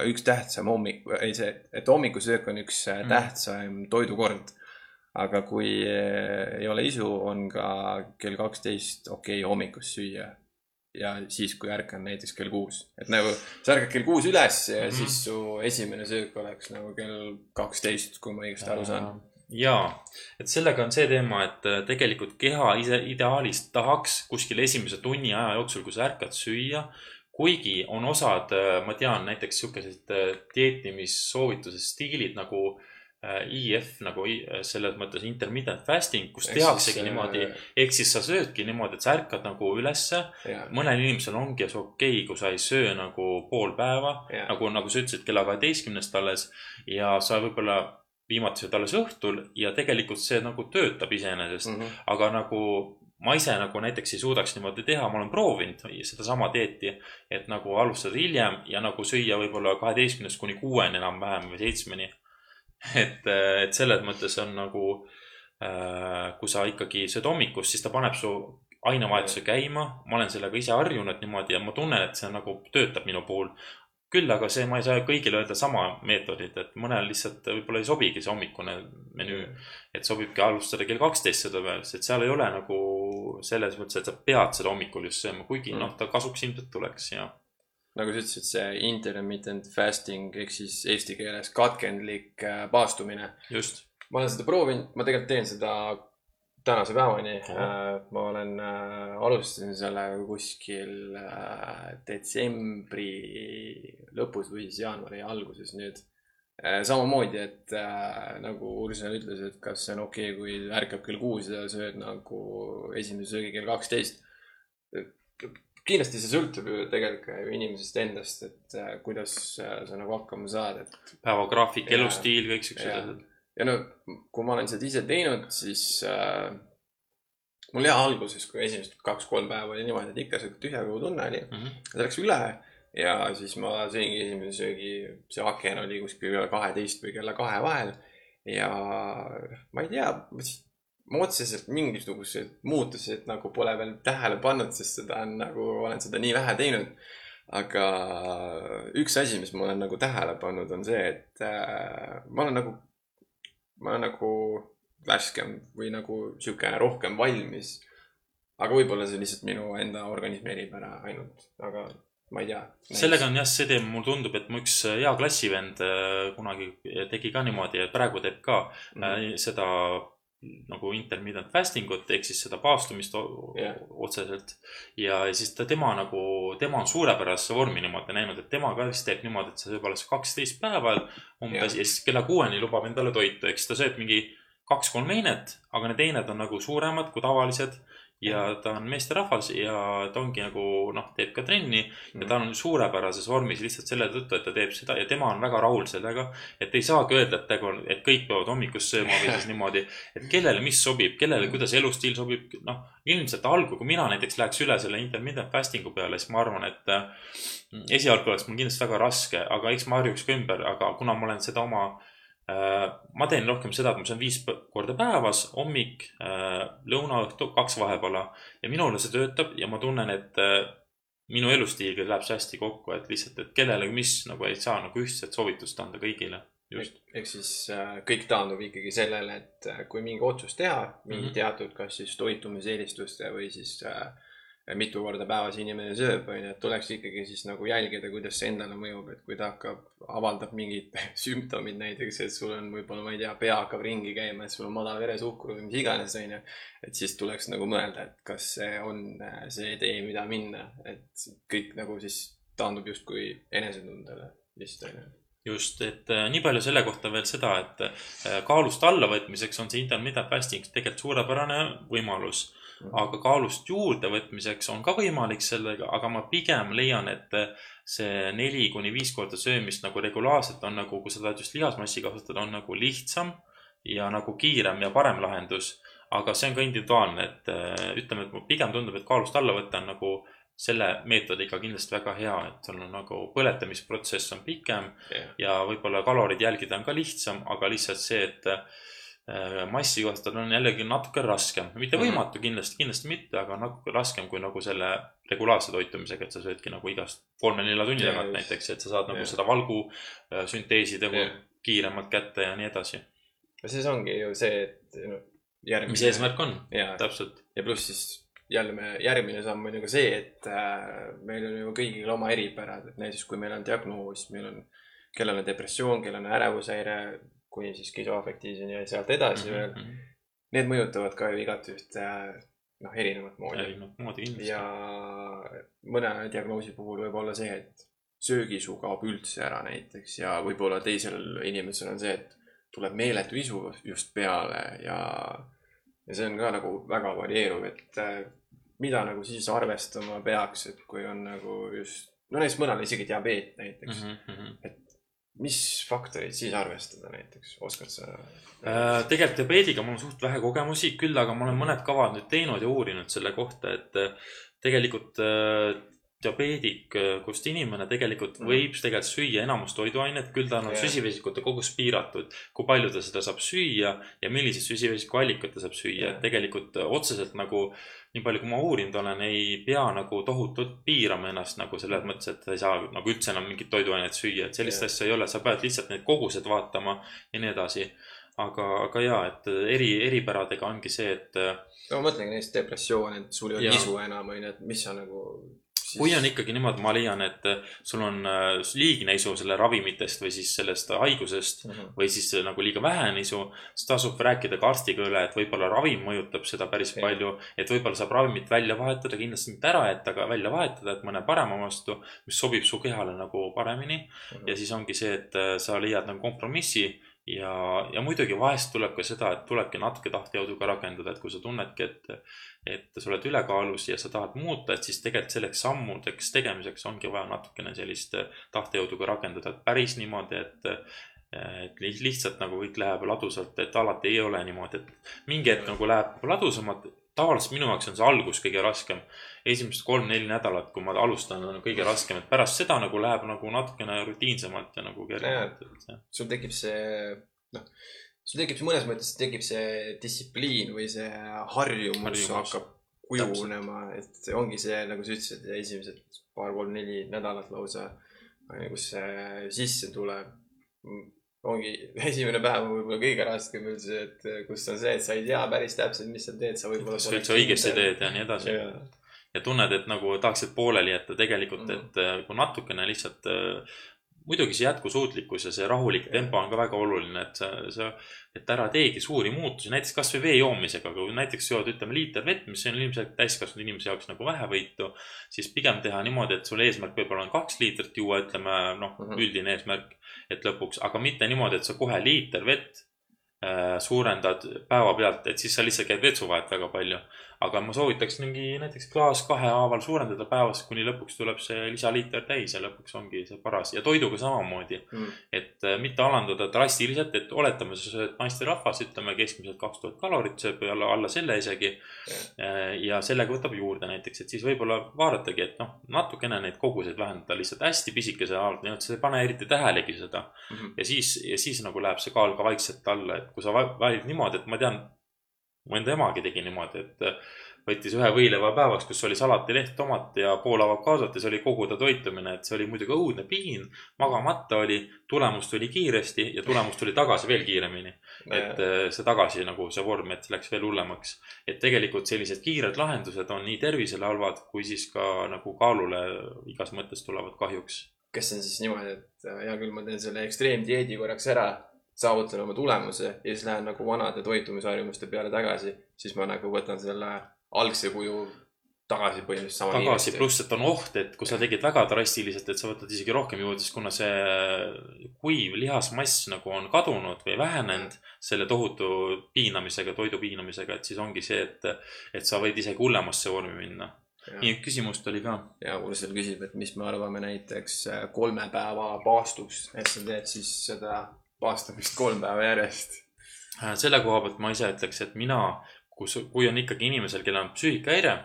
üks tähtsam hommik, ei see, et hommikusöök on üks äh, mm. tähtsam toidukord aga kui eh, ei ole isu, on ka kell kaksteist okei okay, hommikust süüa. ja siis, kui ärkan näiteks kell kuus, et nagu sa ärkad kell kuus üles ja mm -hmm. siis su esimene söök oleks nagu kell kaksteist, kui ma õigesti aru saan jaa, et sellega on see teema, et äh, tegelikult keha ise ideaalis tahaks kuskil esimese tunni aja jooksul, kui sa ärkad süüa. kuigi on osad, äh, ma tean näiteks siukesed äh, dieetimissoovituse stiilid nagu Äh, IF nagu äh, selles mõttes intermittent fasting, kus ehk tehaksegi siis, niimoodi, äh, ehk siis sa söödki niimoodi, et sa ärkad nagu ülesse. mõnel inimesel ongi see okei okay,, kui sa ei söö nagu pool päeva, nagu, nagu sa ütlesid, kella kaheteistkümnest alles ja sa võib-olla viimati sööd alles õhtul ja tegelikult see nagu töötab iseenesest mm, -hmm. aga nagu ma ise nagu näiteks ei suudaks niimoodi teha, ma olen proovinud sedasama dieeti, et nagu alustada hiljem ja nagu süüa võib-olla kaheteistkümnest kuni kuueni enam-vähem või seitsmeni et, et selles mõttes on nagu, äh, kui sa ikkagi sööd hommikust, siis ta paneb su ainevahetuse käima. ma olen sellega ise harjunud niimoodi ja ma tunnen, et see nagu töötab minu puhul. küll aga see, ma ei saa kõigile öelda sama meetodit, et mõnel lihtsalt võib-olla ei sobigi see hommikune menüü. et sobibki alustada kell kaksteist seda sest et seal ei ole nagu selles mõttes, et sa pead seda hommikul just sööma, kuigi Mm. noh, ta kasuks ilmselt tuleks ja nagu sa ütlesid, see intermittent fasting ehk siis eesti keeles katkendlik äh, paastumine. just. ma olen seda proovinud, ma tegelikult teen seda tänase päevani Oh.. ma olen äh,, alustasin selle kuskil äh, detsembri lõpus või siis jaanuari alguses nüüd. samamoodi, et äh, nagu Ursula ütles, et kas see on okei okay,, kui ärkab kell kuus ja sööd nagu esimese söögi kell kaksteist. Kindlasti see sõltub ju tegelikult ju inimesest endast, et äh, kuidas äh, sa nagu hakkama saad, et päevagraafik, elustiil, kõik siuksed asjad. ja no kui ma olen seda ise teinud, siis äh, mul jah, alguses, kui esimesed kaks-kolm päeva oli niimoodi, et ikka sihuke tühja kõhu tunne oli, Mhm. see läks üle ja siis ma sõingi esimese söögi, see aken oli kuskil kella kaheteist või kella kahe vahel ja ma ei tea, ma otseselt mingisuguseid muutuseid nagu pole veel tähele pannud, sest seda on nagu, olen seda nii vähe teinud. aga üks asi, mis ma olen nagu tähele pannud, on see, et äh, ma olen nagu, ma olen nagu värskem või nagu sihuke rohkem valmis. aga võib-olla see lihtsalt minu enda organismi eripära ainult, aga ma ei tea. sellega on jah see teema, mulle tundub, et mu üks hea klassivend äh, kunagi tegi ka niimoodi ja praegu teeb ka Mhm. äh, seda nagu intermittent fasting ut ehk siis seda paastumist Jah. otseselt. ja siis ta, tema nagu, tema on suurepärase vormi niimoodi näinud, et tema ka vist teeb niimoodi, et ta sööb alles kaksteist päeva umbes ja siis kella kuueni lubab endale toitu, eks ta sööb mingi kaks-kolm heinet, aga need heined on nagu suuremad kui tavalised ja ta on meesterahvas ja ta ongi nagu noh, teeb ka trenni ja ta on suurepärases vormis lihtsalt selle tõttu, et ta teeb seda ja tema on väga rahul sellega. et ei saagi öelda, et tegu on, et kõik peavad hommikust sööma või siis niimoodi, et kellele mis sobib, kellele, kuidas elustiil sobib, noh. ilmselt algul, kui mina näiteks läheks üle selle intermittent fasting'u peale, siis ma arvan, et äh, esialgu oleks mul kindlasti väga raske, aga eks ma harjuks ka ümber, aga kuna ma olen seda oma ma teen rohkem seda, et ma söön viis korda päevas, hommik, lõuna, õhtu, kaks vahepala ja minule see töötab ja ma tunnen, et äh, minu elustiiliga läheb see hästi kokku, et lihtsalt, et kellele mis nagu ei saa nagu ühtset soovitust anda kõigile. ehk siis äh, kõik taandub ikkagi sellele, et äh, kui mingi otsus teha, mingi Mhm. teatud, kas siis toitumiseelistuste või siis äh, mitu korda päevas inimene sööb, onju, et tuleks ikkagi siis nagu jälgida, kuidas see endale mõjub, et kui ta hakkab, avaldab mingid sümptomid näiteks, et sul on võib-olla, ma ei tea, pea hakkab ringi käima, et sul on madal veresuhkur või mis iganes, onju. et siis tuleks nagu mõelda, et kas see on äh, see tee, mida minna, et kõik nagu siis taandub justkui enesetundele vist onju. just, et äh, nii palju selle kohta veel seda, et äh, kaalust allavõtmiseks on see intermittent fasting tegelikult suurepärane võimalus. Aga kaalust juurdevõtmiseks on ka võimalik sellega, aga ma pigem leian, et see neli kuni viis korda söömist nagu regulaarselt on nagu, kui sa tahad just lihasmassi kasvatada, on nagu lihtsam ja nagu kiirem ja parem lahendus. aga see on ka individuaalne, et äh, ütleme, et pigem tundub, et kaalust alla võtta on nagu selle meetodiga kindlasti väga hea, et sul on nagu põletamisprotsess on pikem ja võib-olla kalorid jälgida on ka lihtsam, aga lihtsalt see, et massi kasvatada on jällegi natuke raskem, mitte Mhm. võimatu kindlasti, kindlasti mitte, aga natuke raskem kui nagu selle regulaarse toitumisega, et sa söödki nagu igast kolme-nelja tunni tagant just. näiteks, et sa saad nagu Jaa. seda valgu äh, sünteesi nagu Jaa. kiiremalt kätte ja nii edasi. siis ongi ju see, et no, järgmine. mis eesmärk on, täpselt. ja pluss siis jälle me, järgmine samm on ju ka see, et äh, meil on ju kõigil oma eripärad, et näiteks kui meil on diagnoos, meil on, kellel on depressioon, kellel on ärevushäire, kuni siis skisoafektiivseni ja sealt edasi Mhm, veel. Need mõjutavad ka ju igat ühte noh, erinevat moodi. erinevat moodi kindlasti ja. mõne diagnoosi puhul võib olla see, et söögisu kaob üldse ära näiteks ja võib-olla teisel inimesel on see, et tuleb meeletu isu just peale ja, ja see on ka nagu väga varieeruv, et äh, mida nagu siis arvestama peaks, et kui on nagu just, no näiteks mõnel isegi diabeet näiteks mm, Mm -hmm. -hmm. Mis faktoreid siis arvestada näiteks, oskad sa? Äh, tegelikult diabeediga mul on suht vähe kogemusi, küll aga ma olen mõned kavad nüüd teinud ja uurinud selle kohta, et äh, tegelikult äh, diabeedik, kust inimene tegelikult Mhm. võib tegelikult süüa enamus toiduainet, küll tal on Jah. süsivesikute kogus piiratud. kui palju ta seda saab süüa ja milliseid süsivesikuallikaid ta saab süüa, Jah. et tegelikult otseselt nagu nii palju, kui ma uurinud olen, ei pea nagu tohutult piirama ennast nagu selles mõttes, et sa ei saa nagu üldse enam mingit toiduainet süüa, et sellist Jah. asja ei ole, sa pead lihtsalt need kogused vaatama ja nii edasi. aga, aga ja, et eri, eripäradega ongi see, et no ma mõtlengi näiteks depressioon, et sul ei ole isu enam, onju, et mis sa nagu siis.... kui on ikkagi niimoodi, ma leian, et sul on äh, liigne isu selle ravimitest või siis sellest haigusest mm. -hmm. või siis äh, nagu liiga vähe on isu, siis tasub rääkida ka arstiga üle, et võib-olla ravim mõjutab seda päris Jah. palju. et võib-olla saab ravimit välja vahetada, kindlasti mitte ära jätta, aga välja vahetada, et mõne parema vastu, mis sobib su kehale nagu paremini. ja siis ongi see, et äh, sa leiad nagu kompromissi ja, ja muidugi vahest tuleb ka seda, et tulebki natuke tahtejõudu ka rakendada, et kui sa tunnedki, et, et sa oled ülekaalus ja sa tahad muuta, et siis tegelikult selleks sammudeks tegemiseks ongi vaja natukene sellist tahtejõudu ka rakendada, et päris niimoodi, et et li- lihtsalt nagu kõik läheb ladusalt, et alati ei ole niimoodi, et mingi hetk nagu läheb ladusamalt. Tavaliselt minu jaoks on see algus kõige raskem. esimesed kolm-neli nädalat, kui ma alustan, on kõige raskem, et pärast seda nagu läheb nagu natukene rutiinsemalt ja nagu kergemalt. sul tekib see, noh, sul tekib mõnes mõttes tekib see distsipliin või see harjumus, Harjumus. hakkab kujunema, et ongi see, nagu sa ütlesid, esimesed paar-kolm-neli nädalat lausa, kus see sisse tuleb. Ongi esimene päev on võib-olla kõige raskem üldse, et kus on see, et sa ei tea päris täpselt, mis sa teed, sa võib-olla. kas sa üldse õigesti teed ja nii edasi. ja tunned, et nagu tahaksid pooleli jätta tegelikult mm. -hmm. et äh, kui natukene lihtsalt äh, muidugi see jätkusuutlikkus ja see rahulik tempo on ka väga oluline, et sa, et ära teegi suuri muutusi, näiteks kasvõi vee joomisega, kui näiteks jood, ütleme, liiter vett, mis on ilmselt täiskasvanud inimese jaoks nagu vähevõitu, siis pigem teha niimoodi, et sul eesmärk võib-olla on kaks liitrit juua, ütleme, noh mm. -hmm. üldine eesmärk, et lõpuks, aga mitte niimoodi, et sa kohe liiter vett äh, suurendad päevapealt, et siis sa lihtsalt käid vetsuvahet väga palju. Aga ma soovitaks mingi näiteks klaas kahehaaval suurendada päevas, kuni lõpuks tuleb see lisaliiter täis ja lõpuks ongi see paras ja toiduga samamoodi. Mm. et äh, mitte alandada drastiliselt, et oletame, sa sööd naisterahvas, ütleme keskmiselt kaks tuhat kalorit, sööb alla, alla selle isegi. ja sellega võtab juurde näiteks, et siis võib-olla vaadatagi, et noh, natukene neid koguseid vähendada lihtsalt hästi pisikese alt, nii et sa ei pane eriti tähelegi seda Mhm. ja siis, ja siis nagu läheb see kaal ka vaikselt alla, et kui sa va- valid niimoodi, et ma tean, mu enda emagi tegi niimoodi, et äh, võttis ühe võileiva päevaks, kus oli salatileht, tomat ja pool avokaadot ja see oli kogu ta toitumine, et see oli muidugi õudne piin. magamata oli, tulemus tuli kiiresti ja tulemus tuli tagasi veel kiiremini. et äh, see tagasi nagu see vorm, et see läks veel hullemaks. et tegelikult sellised kiired lahendused on nii tervisele halvad, kui siis ka nagu kaalule igas mõttes tulevad kahjuks kas see on siis niimoodi, et äh, hea küll, ma teen selle ekstreemdieedi korraks ära, saavutan oma tulemuse ja siis lähen nagu vanade toitumisharjumuste peale tagasi, siis ma nagu võtan selle algse kuju tagasi põhimõtteliselt sama tagasi, pluss, et on oht, et kui sa tegid väga drastiliselt, et sa võtad isegi rohkem juurde, siis kuna see kuiv lihasmass nagu on kadunud või vähenenud selle tohutu piinamisega, toidu piinamisega, et siis ongi see, et, et sa võid isegi hullemasse vormi minna. nii, küsimust oli ka. ja Ursel küsib, et mis me arvame näiteks kolme päeva paastust, et sa teed siis seda paastamist kolm päeva järjest. selle koha pealt ma ise ütleks, et mina, kus, kui on ikkagi inimesel, kellel on psüühikahäire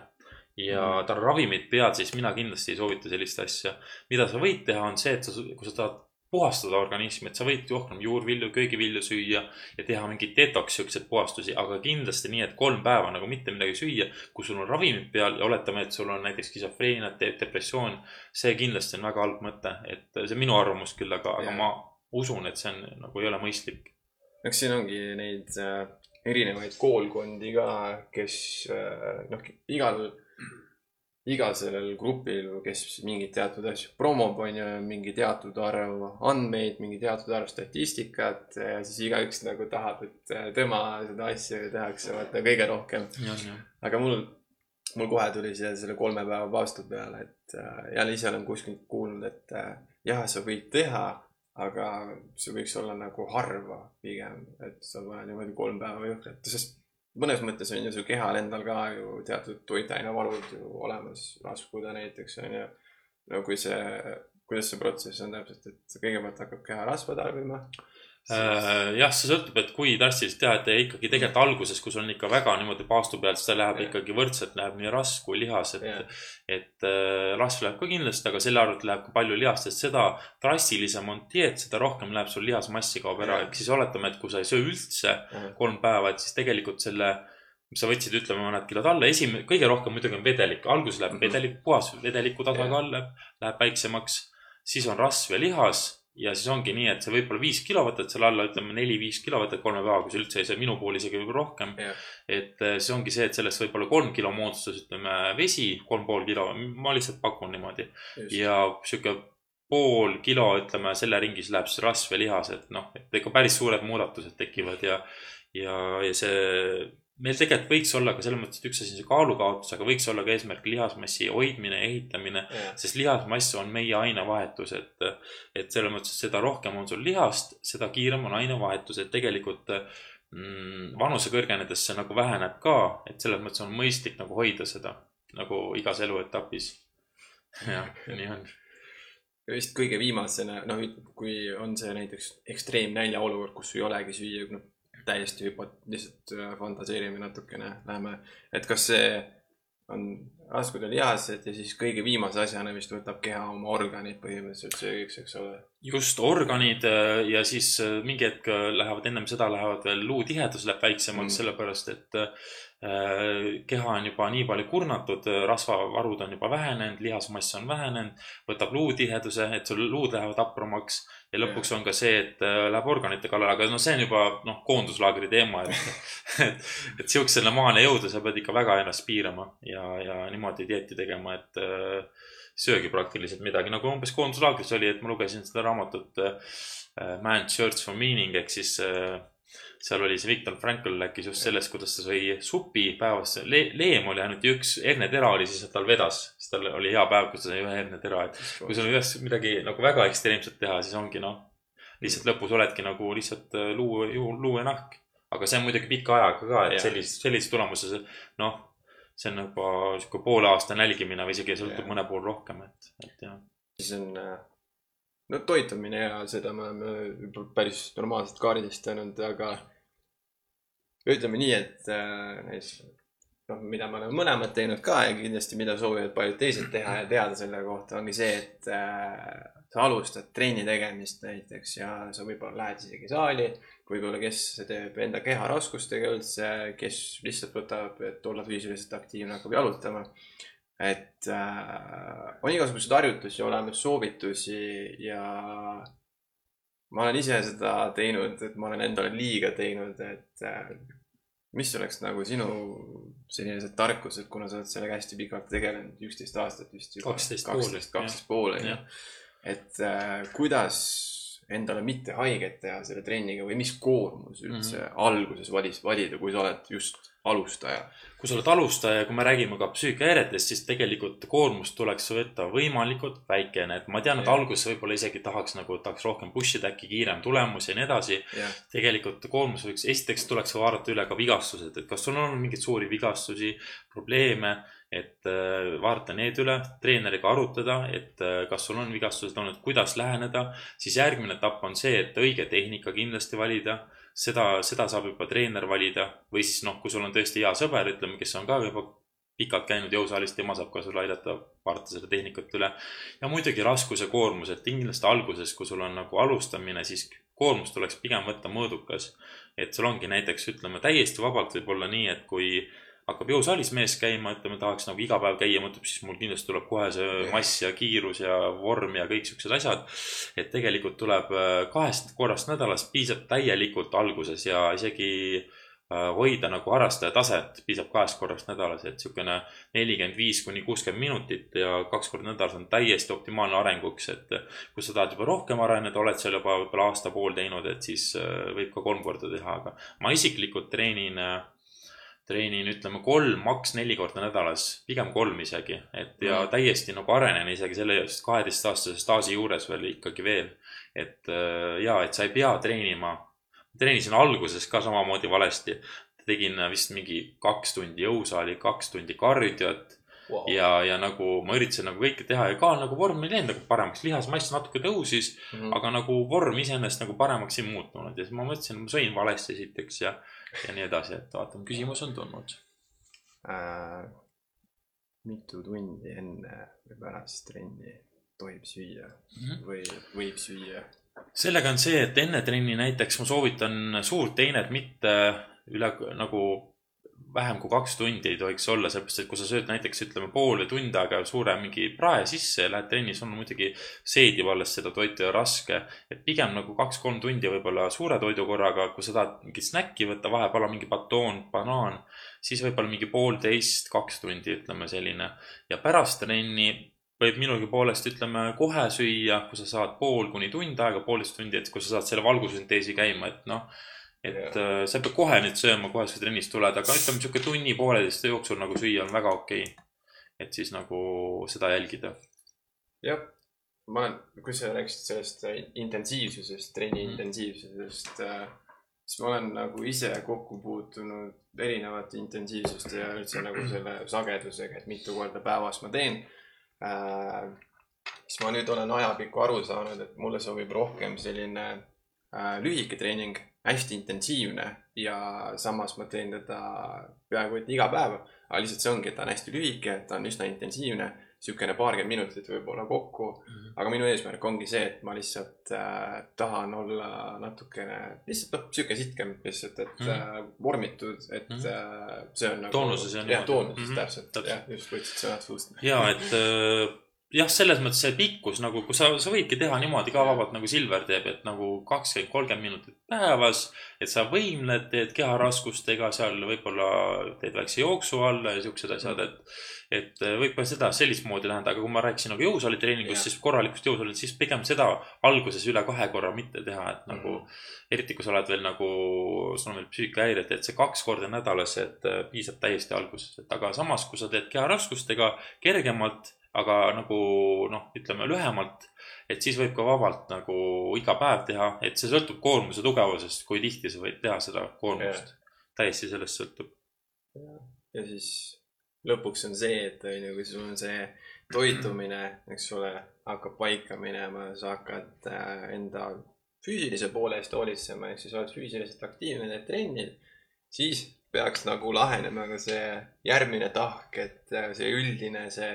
ja tal on ravimid peal, siis mina kindlasti ei soovita sellist asja. mida sa võid teha, on see, et sa, kui sa tahad puhastada organismi, et sa võid rohkem juurvilju, köögivilju süüa ja teha mingeid detox siukseid puhastusi, aga kindlasti nii, et kolm päeva nagu mitte midagi süüa. kui sul on ravimid peal ja oletame, et sul on näiteks skisofreeniat, depressioon, see kindlasti on väga halb mõte, et see on minu arvamus küll, aga, aga ma usun, et see on nagu ei ole mõistlik. eks siin ongi neid äh, erinevaid koolkondi ka, kes äh, noh, igal, igal sellel grupil, kes mingit teatud asju promob, on ju, mingi teatud arv andmeid, mingi teatud arv statistikat ja siis igaüks nagu tahab, et äh, tema seda asja tehakse vaata kõige rohkem. aga mul, mul kohe tuli see selle kolme päeva paastu peale, et äh, jälle ise olen kuskilt kuulnud, et äh, jah, sa võid teha, aga see võiks olla nagu harva pigem, et sa paned niimoodi kolm päeva jõhkralt, sest mõnes mõttes on ju su kehal endal ka ju teatud toitainevarud ju olemas, rasvuda näiteks on ju. no kui see, kuidas see protsess on täpselt, et kõigepealt hakkab keha rasva tarbima jah, see sõltub, et kui drastiliselt teha, et ikkagi tegelikult alguses, kui sul on ikka väga niimoodi paastu peal, siis ta läheb yeah. ikkagi võrdselt, läheb nii rasv kui lihas, et et äh, rasv läheb ka kindlasti, aga selle arvelt läheb ka palju lihast, sest seda drastilisem on dieet, seda rohkem läheb sul lihasmassi kaob ära ehk siis oletame, et kui sa ei söö üldse yeah. kolm päeva, et siis tegelikult selle mis sa võtsid, ütleme mõned kilod alla, esimene, kõige rohkem muidugi on vedelik, alguses läheb mm -hmm. vedelik, puhas vedeliku tasakaal läheb, läheb väiksemaks, siis on rasv ja lihas ja siis ongi nii, et see võib-olla viis kilo võtad selle alla, ütleme neli-viis kilo võtad kolme päevaga, kui sa üldse ei saa, minu puhul isegi võib-olla rohkem. Yeah.. et eh, siis ongi see, et sellest võib-olla kolm kilo moodustas, ütleme vesi, kolm pool kilo, ma lihtsalt pakun niimoodi. ja sihuke pool kilo, ütleme selle ringis läheb siis rasv ja lihas, et noh, et ikka päris suured muudatused tekivad ja, ja, ja see meil tegelikult võiks olla ka selles mõttes, et üks asi on see kaalukaotus, aga võiks olla ka eesmärk lihasmassi hoidmine, ehitamine yeah., sest lihasmass on meie ainevahetus, et, et selles mõttes, et seda rohkem on sul lihast, seda kiirem on ainevahetus, et tegelikult mm, vanuse kõrgenedes see nagu väheneb ka, et selles mõttes on mõistlik nagu hoida seda nagu igas eluetapis. jah, nii on vist kõige viimasena, noh, kui on see näiteks ekstreemnälja olukord, kus ei olegi süüa, noh, täiesti hüpo-, lihtsalt äh, fantaseerime natukene, läheme, et kas see on raskud ja lihased ja siis kõige viimase asjana vist võtab keha oma organid põhimõtteliselt söögiks, eks ole. just organid äh, ja siis äh, mingi hetk lähevad, ennem seda lähevad veel luutihedus läheb väiksemaks mm., sellepärast et keha on juba nii palju kurnatud, rasvavarud on juba vähenenud, lihasmass on vähenenud, võtab luutiheduse, et sul luud lähevad hapramaks ja lõpuks on ka see, et äh, läheb organite kallale, aga no see on juba noh, koonduslaagri teema, et, et, et sihukesele maale jõuda, sa pead ikka väga ennast piirama ja, ja niimoodi dieeti tegema, et äh, söögi praktiliselt midagi, nagu umbes koonduslaagris oli, et ma lugesin seda raamatut äh, Man's Search for Meaning ehk siis äh, seal oli see Viktor Frankl rääkis just sellest, kuidas ta sõi supi päevas Le, leem oli ainult üks hernetera oli siis, et tal vedas, siis tal oli hea päev, kus ta sõi ühe hernetera, et kui sul ühes midagi nagu väga ekstreemset teha, siis ongi noh, lihtsalt lõpus oledki nagu lihtsalt äh, luu, luu ja nahk. aga see on muidugi pika ajaga ka, et sellise, sellise tulemuse, noh, see on juba sihuke poole aasta nälgimine või isegi sõltub mõne pool rohkem, et, et jah. siis on äh, no toitumine ja seda me oleme päris normaalselt kaardistanud, aga ütleme nii, et äh, näiteks noh, mida me oleme mõlemad teinud ka ja kindlasti, mida soovivad paljud teised teha ja teada selle kohta, ongi see, et äh, sa alustad trenni tegemist näiteks ja sa võib-olla lähed isegi saali. võib-olla, kes teeb enda keha raskustega üldse, kes lihtsalt võtab, et olla füüsiliselt aktiivne, hakkab jalutama et äh, on igasuguseid harjutusi olemas, soovitusi ja ma olen ise seda teinud, et ma olen endale liiga teinud, et äh, mis oleks nagu sinu sellised tarkused, kuna sa oled sellega hästi pikalt tegelenud, üksteist aastat vist juba. kaksteist pool. kaksteist pool, on ju. et äh, kuidas endale mitte haiget teha selle trenniga või mis koormus üldse mm -hmm. alguses valis, valida, kui sa oled just alustaja? kui sa oled alustaja ja kui me räägime ka psüühikahäiretest, siis tegelikult koormust tuleks võtta võimalikult väikene, et ma tean, et alguses võib-olla isegi tahaks nagu, tahaks rohkem push ida, äkki kiirem tulemus ja nii edasi. tegelikult koormus võiks, esiteks tuleks vaadata üle ka vigastused, et kas sul on olnud mingeid suuri vigastusi, probleeme et äh, vaadata need üle, treeneriga arutada, et äh, kas sul on vigastused olnud, kuidas läheneda. siis järgmine etapp on see, et õige tehnika kindlasti valida. Seda, seda saab juba treener valida või siis noh, kui sul on tõesti hea sõber, ütleme, kes on ka juba pikalt käinud jõusaalis, tema saab ka sulle aidata vaadata seda tehnikat üle. ja muidugi raskus ja koormus, et kindlasti alguses, kui sul on nagu alustamine, siis koormus tuleks pigem võtta mõõdukas. et sul ongi näiteks, ütleme täiesti vabalt võib olla nii, et kui hakkab jõusaalis mees käima, ütleme, tahaks nagu iga päev käia, mõtleb, siis mul kindlasti tuleb kohe see mass ja kiirus ja vorm ja kõik siuksed asjad. et tegelikult tuleb äh, kahest korrast nädalas, piisab täielikult alguses ja isegi äh, hoida nagu harrastaja taset, piisab kahest korrast nädalas, et niisugune nelikümmend viis kuni kuuskümmend minutit ja kaks korda nädalas on täiesti optimaalne arenguks, et kui sa tahad juba rohkem areneda, oled seal juba võib-olla aasta-pool teinud, et siis äh, võib ka kolm korda teha, aga ma isiklikult treenin treenin, ütleme kolm, maks neli korda nädalas, pigem kolm isegi, et ja mm. täiesti nagu arenen isegi selle kaheteistaastase staaži juures veel ikkagi veel. et äh, ja, et sa ei pea treenima. treenisin alguses ka samamoodi valesti. tegin vist mingi kaks tundi jõusaali, kaks tundi kardiot wow. ja, ja nagu ma üritasin nagu kõike teha ja ka nagu vorm ei läinud nagu paremaks, lihasmass natuke tõusis, mm. -hmm. aga nagu vorm iseenesest nagu paremaks ei muutunud ja siis ma mõtlesin, ma sõin valesti esiteks ja, ja nii edasi, et vaatame, küsimus on tulnud. äh,. mitu tundi enne või pärast trenni tohib süüa või võib süüa? sellega on see, et enne trenni näiteks ma soovitan suurt teinet mitte üle nagu vähem kui kaks tundi ei tohiks olla, sellepärast et kui sa sööd näiteks ütleme pool või tund aega suure mingi prae sisse ja lähed trenni, siis on muidugi seedib alles seda toitu ja raske. et pigem nagu kaks-kolm tundi võib-olla suure toidu korraga, kui sa tahad mingit snäkki võtta, vahepeal on mingi batoon, banaan, siis võib-olla mingi poolteist, kaks tundi, ütleme selline. ja pärast trenni võib minugi poolest, ütleme kohe süüa, kui sa saad pool kuni tund aega, poolteist tundi, et kui sa saad selle valgusünteesi käima, et noh. Et yeah. sa ei pea kohe nüüd sööma, kohe kui trennist tuled, aga ütleme sihuke tunni-pooleteist jooksul nagu süüa on väga okei okay.. et siis nagu seda jälgida. jah, ma olen, kui sa rääkisid sellest äh, intensiivsusest, trenni Mhm. intensiivsusest äh,, siis ma olen nagu ise kokku puutunud erinevate intensiivsuste ja üldse nagu selle sagedusega, et mitu korda päevas ma teen äh,. siis ma nüüd olen ajapikku aru saanud, et mulle sobib rohkem selline äh, lühike treening, hästi intensiivne ja samas ma teen teda peaaegu et iga päev. aga lihtsalt see ongi, et ta on hästi lühike, ta on üsna intensiivne, niisugune paarkümmend minutit võib-olla kokku. aga minu eesmärk ongi see, et ma lihtsalt äh, tahan olla natukene, lihtsalt noh, sihuke sitkem lihtsalt, et Mhm. äh, vormitud, et Mhm. äh, see on nagu. Toonuses ja jah, toonuses Mhm, täpselt, täpselt. jah, just võtsid sõnad suust. ja et äh, jah, selles mõttes see pikkus nagu, kui sa, sa võidki teha niimoodi ka vabalt nagu Silver teeb, et nagu kakskümmend, kolmkümmend minutit päevas. et sa võimled, teed keharaskustega seal võib-olla teed väikse jooksu alla ja siuksed asjad, et. et võib ka seda sellist moodi läheneda, aga kui ma rääkisin nagu jõusaalitreeningust, Jah. siis korralikust jõusaali, siis pigem seda alguses üle kahe korra mitte teha, et nagu Mhm. eriti kui sa oled veel nagu, sul on veel psüühikahäired, et see kaks korda nädalas, et äh, piisab täiesti alguses, et aga samas, kui sa teed keharaskustega kergemalt, aga nagu noh, ütleme lühemalt, et siis võib ka vabalt nagu iga päev teha, et see sõltub koormuse tugevusest, kui tihti sa võid teha seda koormust. täiesti sellest sõltub. ja siis lõpuks on see, et on ju, kui sul on see toitumine, eks ole, hakkab paika minema, sa hakkad äh, enda füüsilise poole eest hoolitsema, ehk siis oled füüsiliselt aktiivne, teed trenni, siis peaks nagu lahenema ka see järgmine tahk, et äh, see üldine see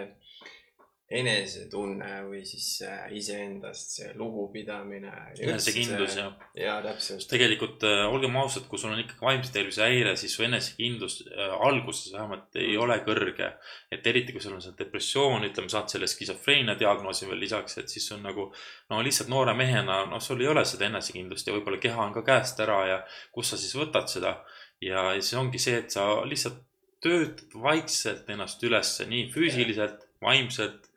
enesetunne või siis iseendast see lugupidamine. enesekindlus ja. ja täpselt. tegelikult äh, olgem ausad, kui sul on ikkagi vaimse tervise häire, siis su enesekindlus äh, alguses vähemalt ei ole kõrge. et eriti, kui sul on see depressioon, ütleme, saad selle skisofreenia diagnoosi veel lisaks, et siis on nagu no lihtsalt noore mehena, noh, sul ei ole seda enesekindlust ja võib-olla keha on ka käest ära ja kus sa siis võtad seda. ja siis ongi see, et sa lihtsalt töötad vaikselt ennast ülesse nii füüsiliselt, vaimselt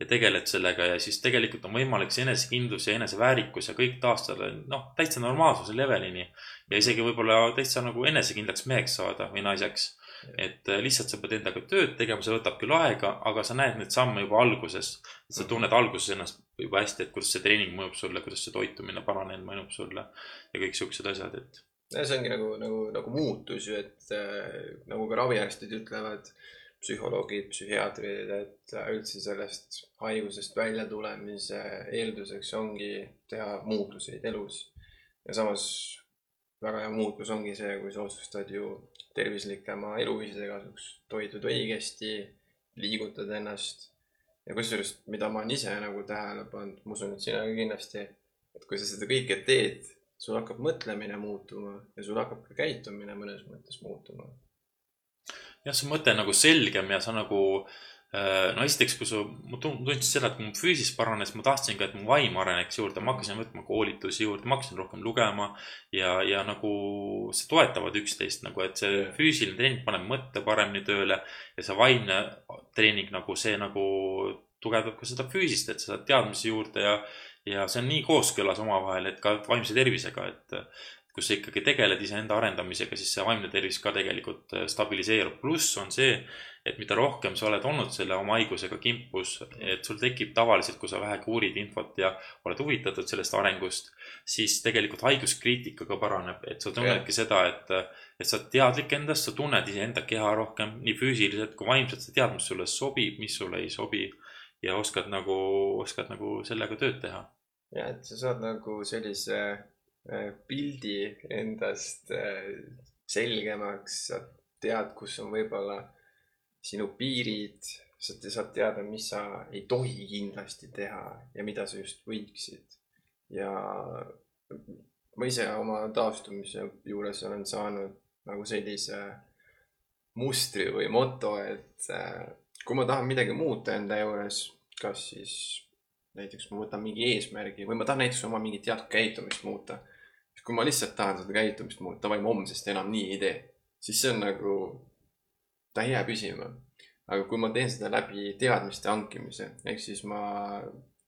ja tegeled sellega ja siis tegelikult on võimalik see enesekindlus ja eneseväärikus ja kõik taastada, noh, täitsa normaalsuse levelini ja isegi võib-olla täitsa nagu enesekindlaks meheks saada või naiseks. et äh, lihtsalt sa pead endaga tööd tegema, see võtab küll aega, aga sa näed neid samme juba alguses. sa tunned alguses ennast juba hästi, et kuidas see treening mõjub sulle, kuidas see toitumine paranenud mõjub sulle ja kõik siuksed asjad, et see ongi nagu, nagu, nagu muutus ju, et äh, nagu ka raviarstid ütlevad, psühholoogid, psühhiaatrid, et äh, üldse sellest haigusest väljatulemise eelduseks ongi teha muutuseid elus. ja samas väga hea muutus ongi see, kui sa otsustad ju tervislikema eluviiside kasuks, toitud õigesti, liigutad ennast. ja kusjuures, mida ma olen ise nagu tähele pannud, ma usun, et sina ka kindlasti, et kui sa seda kõike teed, sul hakkab mõtlemine muutuma ja sul hakkab ka käitumine mõnes mõttes muutuma. jah, see mõte on nagu selgem ja sa nagu äh, no esiteks, kui sa, ma tun- tundsin seda, et kui mu füüsis paranes, ma tahtsin ka, et mu vaim areneks juurde, ma hakkasin võtma koolitusi juurde, ma hakkasin rohkem lugema ja, ja nagu see toetavad üksteist nagu, et see füüsiline treening paneb mõtte paremini tööle ja see vaimne treening nagu see nagu tugevdab ka seda füüsist, et sa saad teadmisi juurde ja, ja see on nii kooskõlas omavahel, et ka vaimse tervisega, et kus sa ikkagi tegeled iseenda arendamisega, siis see vaimne tervis ka tegelikult äh, stabiliseerub. pluss on see, et mida rohkem sa oled olnud selle oma haigusega kimpus, et sul tekib tavaliselt, kui sa vähegi uurid infot ja oled huvitatud sellest arengust, siis tegelikult haiguskriitika ka paraneb, et sa tunnedki seda, et, et sa oled teadlik endast, sa tunned iseenda keha rohkem, nii füüsiliselt kui vaimselt, sa tead, mis sulle sobib, mis sulle ei sobi ja oskad nagu, oskad nagu sellega tööd teha. ja, et sa saad nagu sellise pildi endast äh, selgemaks, sa tead, kus on võib-olla sinu piirid, sa saad teada, mis sa ei tohi kindlasti teha ja mida sa just võiksid. ja ma ise oma taastumise juures olen saanud nagu sellise mustri või moto, et äh, kui ma tahan midagi muuta enda juures, kas siis näiteks ma võtan mingi eesmärgi või ma tahan näiteks oma mingit teatud käitumist muuta. Kui ma lihtsalt tahan seda käitumist muuta, davai, ma homsest enam nii ei tee, siis see on nagu ta ei jää püsima. aga kui ma teen seda läbi teadmiste hankimise, ehk siis ma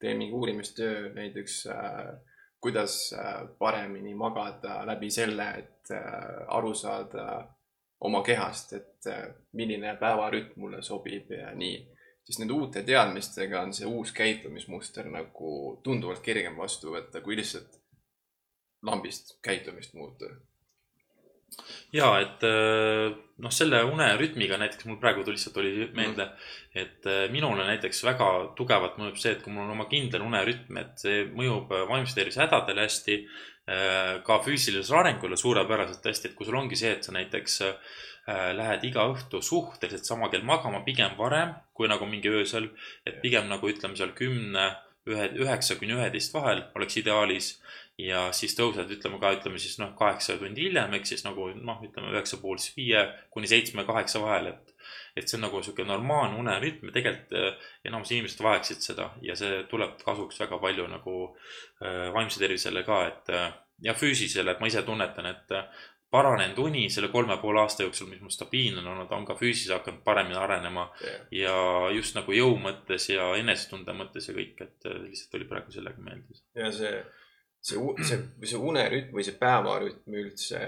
teen mingi uurimistöö näiteks äh, kuidas äh, paremini magada läbi selle, et äh, aru saada oma kehast, et äh, milline päevarütm mulle sobib ja nii. siis nende uute teadmistega on see uus käitumismuster nagu tunduvalt kergem vastu võtta, kui lihtsalt lambist käitumist muuta. Ja et äh, noh, selle unerütmiga näiteks mul praegu tuli lihtsalt oli meelde, et äh, minule näiteks väga tugevalt mõjub see, et kui mul on oma kindel unerütm, et see mõjub äh, vaimse tervise hädadele hästi, ka füüsilisele arengule suurepäraselt hästi, et kui sul ongi see, et sa näiteks lähed iga õhtu suhteliselt sama kell magama, pigem varem kui nagu mingi öösel, et pigem nagu ütleme seal kümne, ühe, üheksa kuni üheteist vahel oleks ideaalis ja siis tõused, ütleme ka, ütleme siis noh, kaheksa tundi hiljem, ehk siis nagu noh, ütleme üheksa puhul siis viie kuni seitsme, kaheksa vahel, et. et see on nagu sihuke normaalne unerütm ja tegelikult eh, enamus inimesed vajaksid seda ja see tuleb kasuks väga palju nagu äh, vaimse tervisele ka, et äh, ja füüsilisele, et ma ise tunnetan, et paranenud uni selle kolme poole aasta jooksul, mis mul stabiilne on olnud, on ka füüsiliselt hakanud paremini arenema yeah. ja just nagu jõu mõttes ja enesetunde mõttes ja kõik, et lihtsalt oli praegu sellega meeldis. ja see see, see, see unerütm või see päevarütm üldse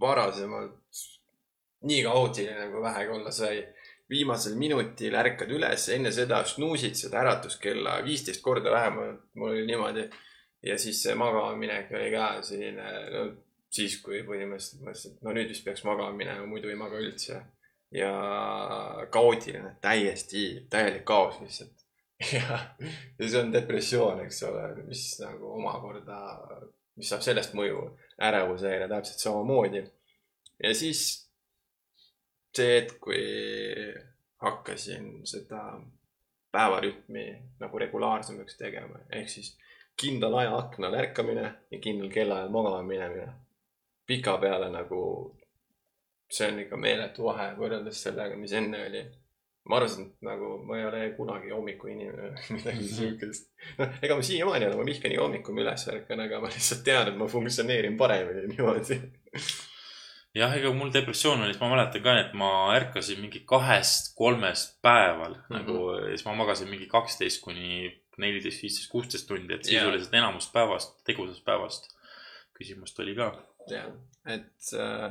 varasemalt nii kaootiline kui vähegi olla sai. viimasel minutil ärkad üles, enne seda snuusid seda äratuskella viisteist korda vähemalt, mul oli niimoodi. ja siis see magamaminek oli ka selline, no siis, kui põhimõtteliselt mõtlesin, et no nüüd vist peaks magama minema, muidu ei maga üldse. ja kaootiline, täiesti, täielik kaos lihtsalt ja, ja see on depressioon, eks ole, mis nagu omakorda, mis saab sellest mõju ärevusele täpselt samamoodi. ja siis see hetk, kui hakkasin seda päevarütmi nagu regulaarsemaks tegema, ehk siis kindlal ajaaknal ärkamine ja kindlal kellaajal magama minemine. pikapeale nagu, see on ikka meeletu vahe võrreldes sellega, mis enne oli ma arvasin, et nagu ma ei ole kunagi hommikuinimene või midagi siukest. noh, ega ma siiamaani olen, ma vihkan iga hommiku, kui ma üles ärkan, aga ma lihtsalt tean, et ma funktsioneerin paremini niimoodi. jah, ega mul depressioon oli, siis ma mäletan ka, et ma ärkasin mingi kahest-kolmest päeval mm -hmm. nagu ja siis ma magasin mingi kaksteist kuni neliteist, viisteist, kuusteist tundi, et sisuliselt yeah. enamust päevast, tegusast päevast küsimust oli ka. jah, et äh,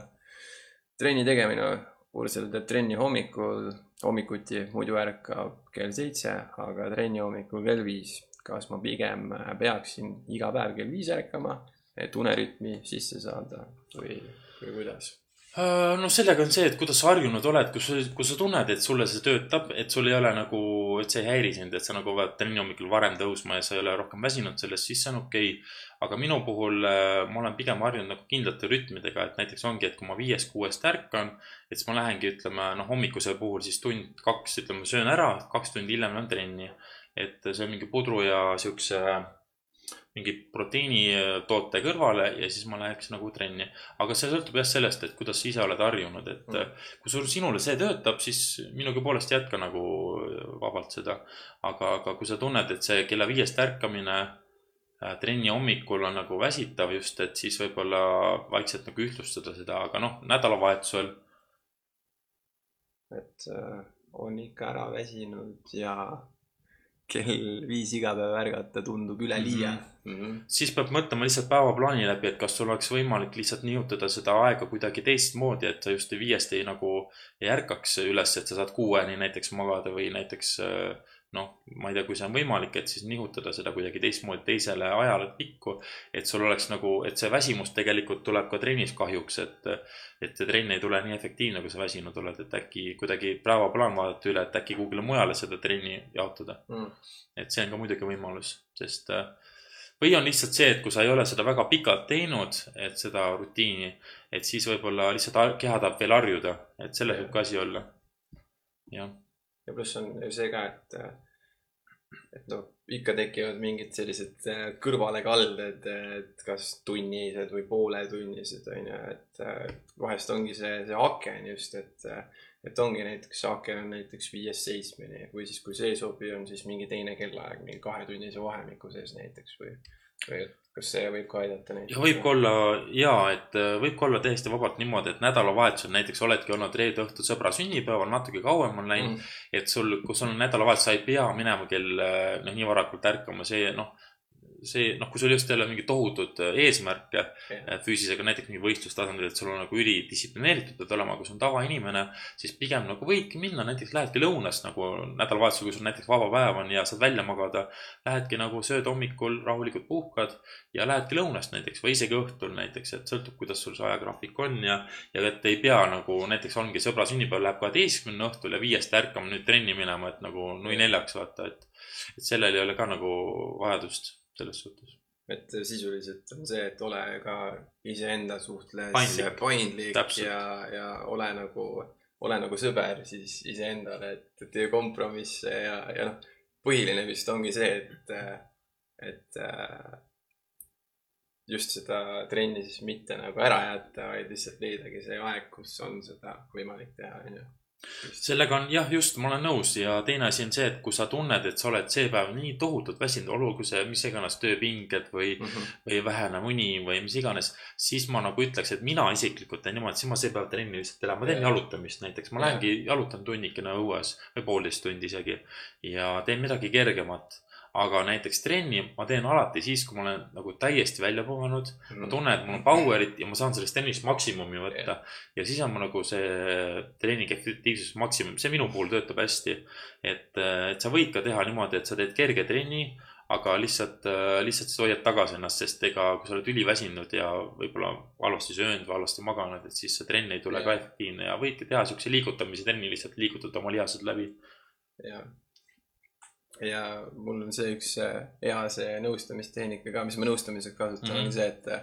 trenni tegemine, Ursula teeb trenni hommikul hommikuti muidu ärkab kell seitse, aga trenni hommikul kell viis. kas ma pigem peaksin iga päev kell viis ärkama, et unerütmi sisse saada või, või kuidas? Äh, no sellega on see, et kuidas sa harjunud oled, kus, kui sa tunned, et sulle see töötab, et sul ei ole nagu, et see ei häiri sind, et sa nagu pead trenni hommikul varem tõusma ja sa ei ole rohkem väsinud sellest, siis see on okei okay. aga minu puhul äh, ma olen pigem harjunud nagu kindlate rütmidega, et näiteks ongi, et kui ma viiest-kuuest ärkan, et siis ma lähengi, ütleme noh, hommikuse puhul siis tund-kaks, ütleme, söön ära, kaks tundi hiljem lähen trenni. et see on mingi pudru ja siukse mingi proteiinitoote kõrvale ja siis ma läheks nagu trenni. aga see sõltub jah sellest, et kuidas sa ise oled harjunud, et mm. kui sul, sinule see töötab, siis minugi poolest jätka nagu vabalt seda. aga, aga kui sa tunned, et see kella viiest ärkamine äh, trenni hommikul on nagu väsitav just, et siis võib-olla vaikselt nagu ühtlustada seda, aga noh, nädalavahetusel. et äh, on ikka ära väsinud ja kell viis iga päev ärgata tundub üleliia mm. -hmm mm. -hmm. siis peab mõtlema lihtsalt päevaplaani läbi, et kas sul oleks võimalik lihtsalt nihutada seda aega kuidagi teistmoodi, et sa just viiest ei nagu ei ärkaks üles, et sa saad kuueni näiteks magada või näiteks äh, noh, ma ei tea, kui see on võimalik, et siis nihutada seda kuidagi teistmoodi teisele ajale pikku. et sul oleks nagu, et see väsimus tegelikult tuleb ka trennis kahjuks, et, et see trenn ei tule nii efektiivne, kui sa väsinud oled, et äkki kuidagi päevaplaan vaadata üle, et äkki kuhugile mujale seda trenni jaotada. Mm. et see on ka muidugi võimalus, sest äh, või on lihtsalt see, et kui sa ei ole seda väga pikalt teinud, et seda rutiini, et siis võib-olla lihtsalt keha tahab veel harjuda, et selles võib ka asi olla. jah, ja pluss on see ka, et, et noh, ikka tekivad mingid sellised äh, kõrvalekalded, et kas tunnised või pooletunnised on ju, et äh, vahest ongi see, see aken just, et, et ongi näiteks aken on näiteks viiest seitsmeni või siis, kui see ei sobi, on siis mingi teine kellaaeg mingi kahetunnise vahemiku sees näiteks või, või kas see võib ka aidata näiteks? ja võib ka olla ja, et äh, võib ka olla täiesti vabalt niimoodi, et nädalavahetusel näiteks oledki olnud reede õhtul sõbra sünnipäeval, natuke kauem on läinud mm., et sul, kui sul on nädalavahetus, sa ei pea minema kell noh, nii varakult ärkama, see noh, see noh, kui sul just ei ole mingit tohutut äh, eesmärke Jah. füüsisega, näiteks mingi võistlustasandil, et sul on nagu ülidistsiplineeritud pead olema, kui sul on tavainimene, siis pigem nagu võidki minna, näiteks lähedki lõunast nagu nädalavahetusel, kui sul näiteks vaba päev on ja saad välja magada. Lähedki nagu sööd hommikul rahulikult puhkad ja lähedki lõunast näiteks või isegi õhtul näiteks, et sõltub, kuidas sul see ajagraafik on ja, ja et ei pea nagu näiteks ongi sõbra sünnipäev läheb kaheteistkümne õhtul ja viiest ärkama nüüd trenni minema, et nagu nui neljaks vaata, et, et sellel ei ole ka nagu vajadust selles suhtes. et sisuliselt on see, et ole ka iseenda suhtes Paindlik. paindlik ja, ja ole nagu, ole nagu sõber siis iseendale, et tee kompromisse ja, ja noh, põhiline vist ongi see, et, et äh, just seda trenni siis mitte nagu ära jätta, vaid lihtsalt leidagi see aeg, kus on seda võimalik teha, onju. Sellega on jah, just, ma olen nõus. Ja teine asi on see, et kui sa tunned, et sa oled see päev nii tohutult väsinud, olgu see mis iganes tööpinged või, või vähene uni või mis iganes, siis ma nagu ütleks, et mina isiklikult teen niimoodi, siis ma see päev trenni lihtsalt ei lähe, ma teen jalutamist näiteks, ma lähengi jalutan tunnikene õues või poolteist tundi isegi. Ja teen midagi kergemat. Aga näiteks trenni ma teen alati siis, kui ma olen nagu täiesti välja puhanud, ma tunnen, et mul on power'it ja ma saan sellest trennist maksimumi võtta. ja siis on mu nagu see treeningi efektiivsus maksimum, see minu puhul töötab hästi. et, et sa võid ka teha niimoodi, et sa teed kerge trenni, aga lihtsalt, lihtsalt sa hoiad tagasi ennast, sest ega kui sa oled üliväsinud ja võib-olla halvasti söönud või halvasti maganud, et siis see trenn ei tule ka Jah. efektiivne ja võidki teha siukse liigutamise trenni, lihtsalt liigutada oma lihased läbi. ja, ja mul on see üks äh, hea see nõustamistehnika ka, mis ma nõustamiseks kasutan mm, -hmm. Mhm. on see, et äh,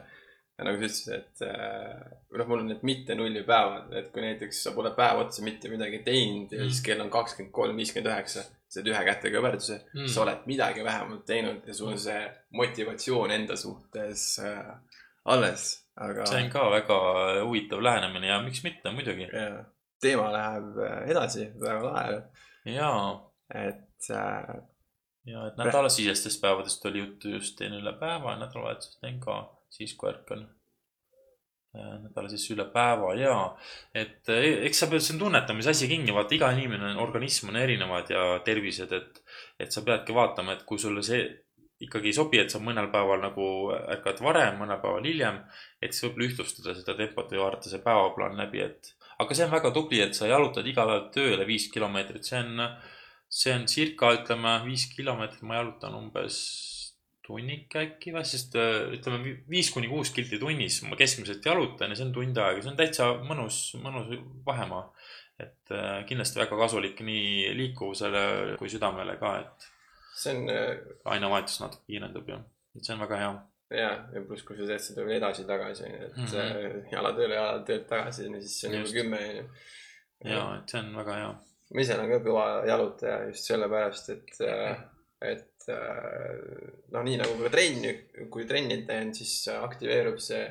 nagu sa ütlesid, et äh, noh, mul on need mitte nulli päevad, et kui näiteks sa pole päev otsa mitte midagi teinud ja Mhm. siis kell on kakskümmend kolm, viiskümmend üheksa, sa teed ühe kätega kõverduse Mhm. mm., sa oled midagi vähemalt teinud ja sul on see motivatsioon enda suhtes äh, alles, aga see on ka väga huvitav lähenemine ja miks mitte, muidugi. ja, teema läheb äh, edasi, väga lahe, ja, et äh, ja et nädalasisestest päevadest oli juttu just, teen üle päeva ja nädalavahetusest teen ka siis, kui ärkan. nädala siis üle päeva ja, et eh, eks sa pead, see on tunnetamise asi kinni, vaata iga inimene, organism on erinevad ja tervised, et, et sa peadki vaatama, et kui sulle see ikkagi ei sobi, et sa mõnel päeval nagu ärkad varem, mõnel päeval hiljem, et siis võib-olla ühtlustada seda tempot või vaadata see päevaplaan läbi, et aga see on väga tubli, et sa jalutad iga päev tööle viis kilomeetrit, see on, see on circa ütleme viis kilomeetrit, ma jalutan umbes tunnik äkki või, sest äh, ütleme vi- viis kuni kuus kilti tunnis ma keskmiselt jalutan ja see on tund aega, see on täitsa mõnus, mõnus vahemaa. et äh, kindlasti väga kasulik nii liikuvusele kui südamele ka, et see on äh, ainevahetus natuke kiirendab ja, et see on väga hea. ja, ja pluss, kui sa teed seda veel edasi-tagasi, et mm. -hmm. jala tööle, jala töölt tagasi, siis see on juba kümme, onju. ja, et see on väga hea. Ma ise olen ka kõva jalutaja just sellepärast, et, et noh, nii nagu ka trenni, kui trenni teen, siis aktiveerub see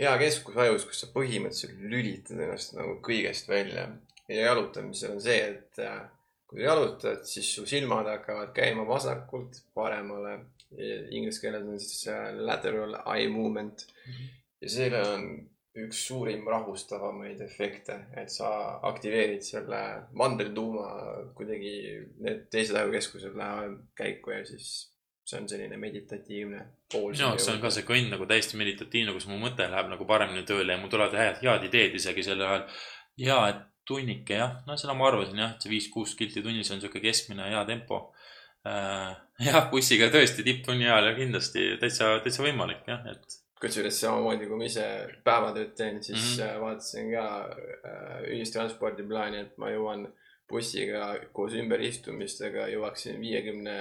hea keskus ajus, kus sa põhimõtteliselt lülitad ennast nagu kõigest välja. ja jalutamisel on see, et äh, kui jalutad, siis su silmad hakkavad käima vasakult paremale. Inglise keeles on siis äh, lateral eye movement ja sellel on üks suurim rahustavamaid efekte, et sa aktiveerid selle mandeltuuma kuidagi, need teised ajukeskused lähevad käiku ja siis see on selline meditatiivne pool. minu jaoks on ka see kõnn nagu täiesti meditatiivne, kus mu mõte läheb nagu paremini tööle ja mul tulevad head, head ideed isegi sel ajal. ja, et tunnike jah, no seda ma arvasin jah, et see viis-kuus kilti tunnis on sihuke keskmine hea tempo. jah, bussiga tõesti tipptunni ajal ja kindlasti täitsa, täitsa võimalik jah, et kusjuures samamoodi, kui ma ise päevatööd teen, siis mm. -hmm. vaatasin ka äh, ühistranspordi plaani, et ma jõuan bussiga koos ümberistumistega jõuaksin viiekümne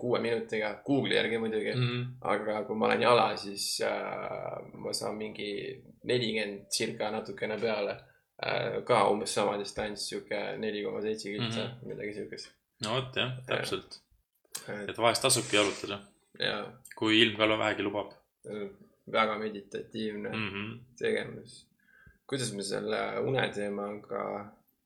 kuue minutiga, Google'i järgi muidugi mm. mm, -hmm. aga kui ma olen jala, siis äh, ma saan mingi nelikümmend circa natukene peale äh,. ka umbes sama distants, sihuke neli koma seitse kiltsa mm, Mhm. midagi siukest. no vot jah, täpselt. et et vahest tasubki jalutada, ja kui ilm ka vähegi lubab väga meditatiivne mm. mm. -hmm. tegevus. kuidas me selle uneteemaga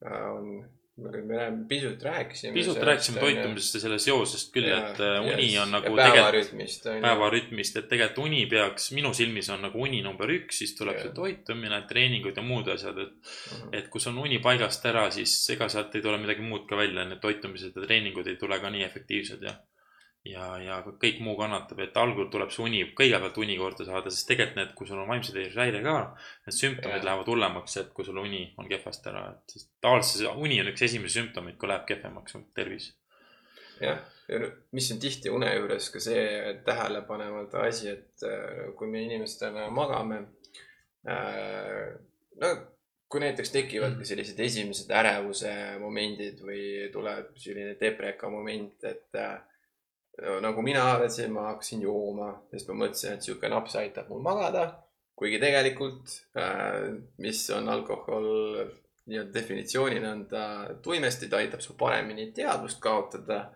äh, on, me räägime- pisut rääkisime. pisut rääkisime toitumisest ja selle seosest küll, et äh, uni on nagu päevarütmist päevarütmist, et tegelikult uni peaks, minu silmis on nagu uni number üks, siis tuleb see toitumine, treeningud ja muud asjad, et, Mhm. et kui sul on uni paigast ära, siis ega sealt ei tule midagi muud ka välja, need toitumised ja treeningud ei tule ka nii efektiivsed ja ja, ja kõik muu kannatab, et algul tuleb see uni, kõigepealt uni korda saada, sest tegelikult need, kui sul on vaimse tervise häire ka, need sümptomid Jah. lähevad hullemaks, et kui sul uni on kehvasti ära, et sest tavaliselt see uni on üks esimesi sümptomeid, kui läheb kehvemaks tervis. jah, ja mis on tihti une juures ka see tähelepanematu asi, et äh, kui me inimestena magame äh,. no kui näiteks tekivadki sellised esimesed ärevuse momendid või tuleb selline depreka moment, et äh, nagu mina arvasin, ma hakkasin jooma, sest ma mõtlesin, et sihuke naps aitab mul magada. kuigi tegelikult äh,, mis on alkohol nii-öelda definitsioonina on ta tuimesti, ta aitab sul paremini teadvust kaotada.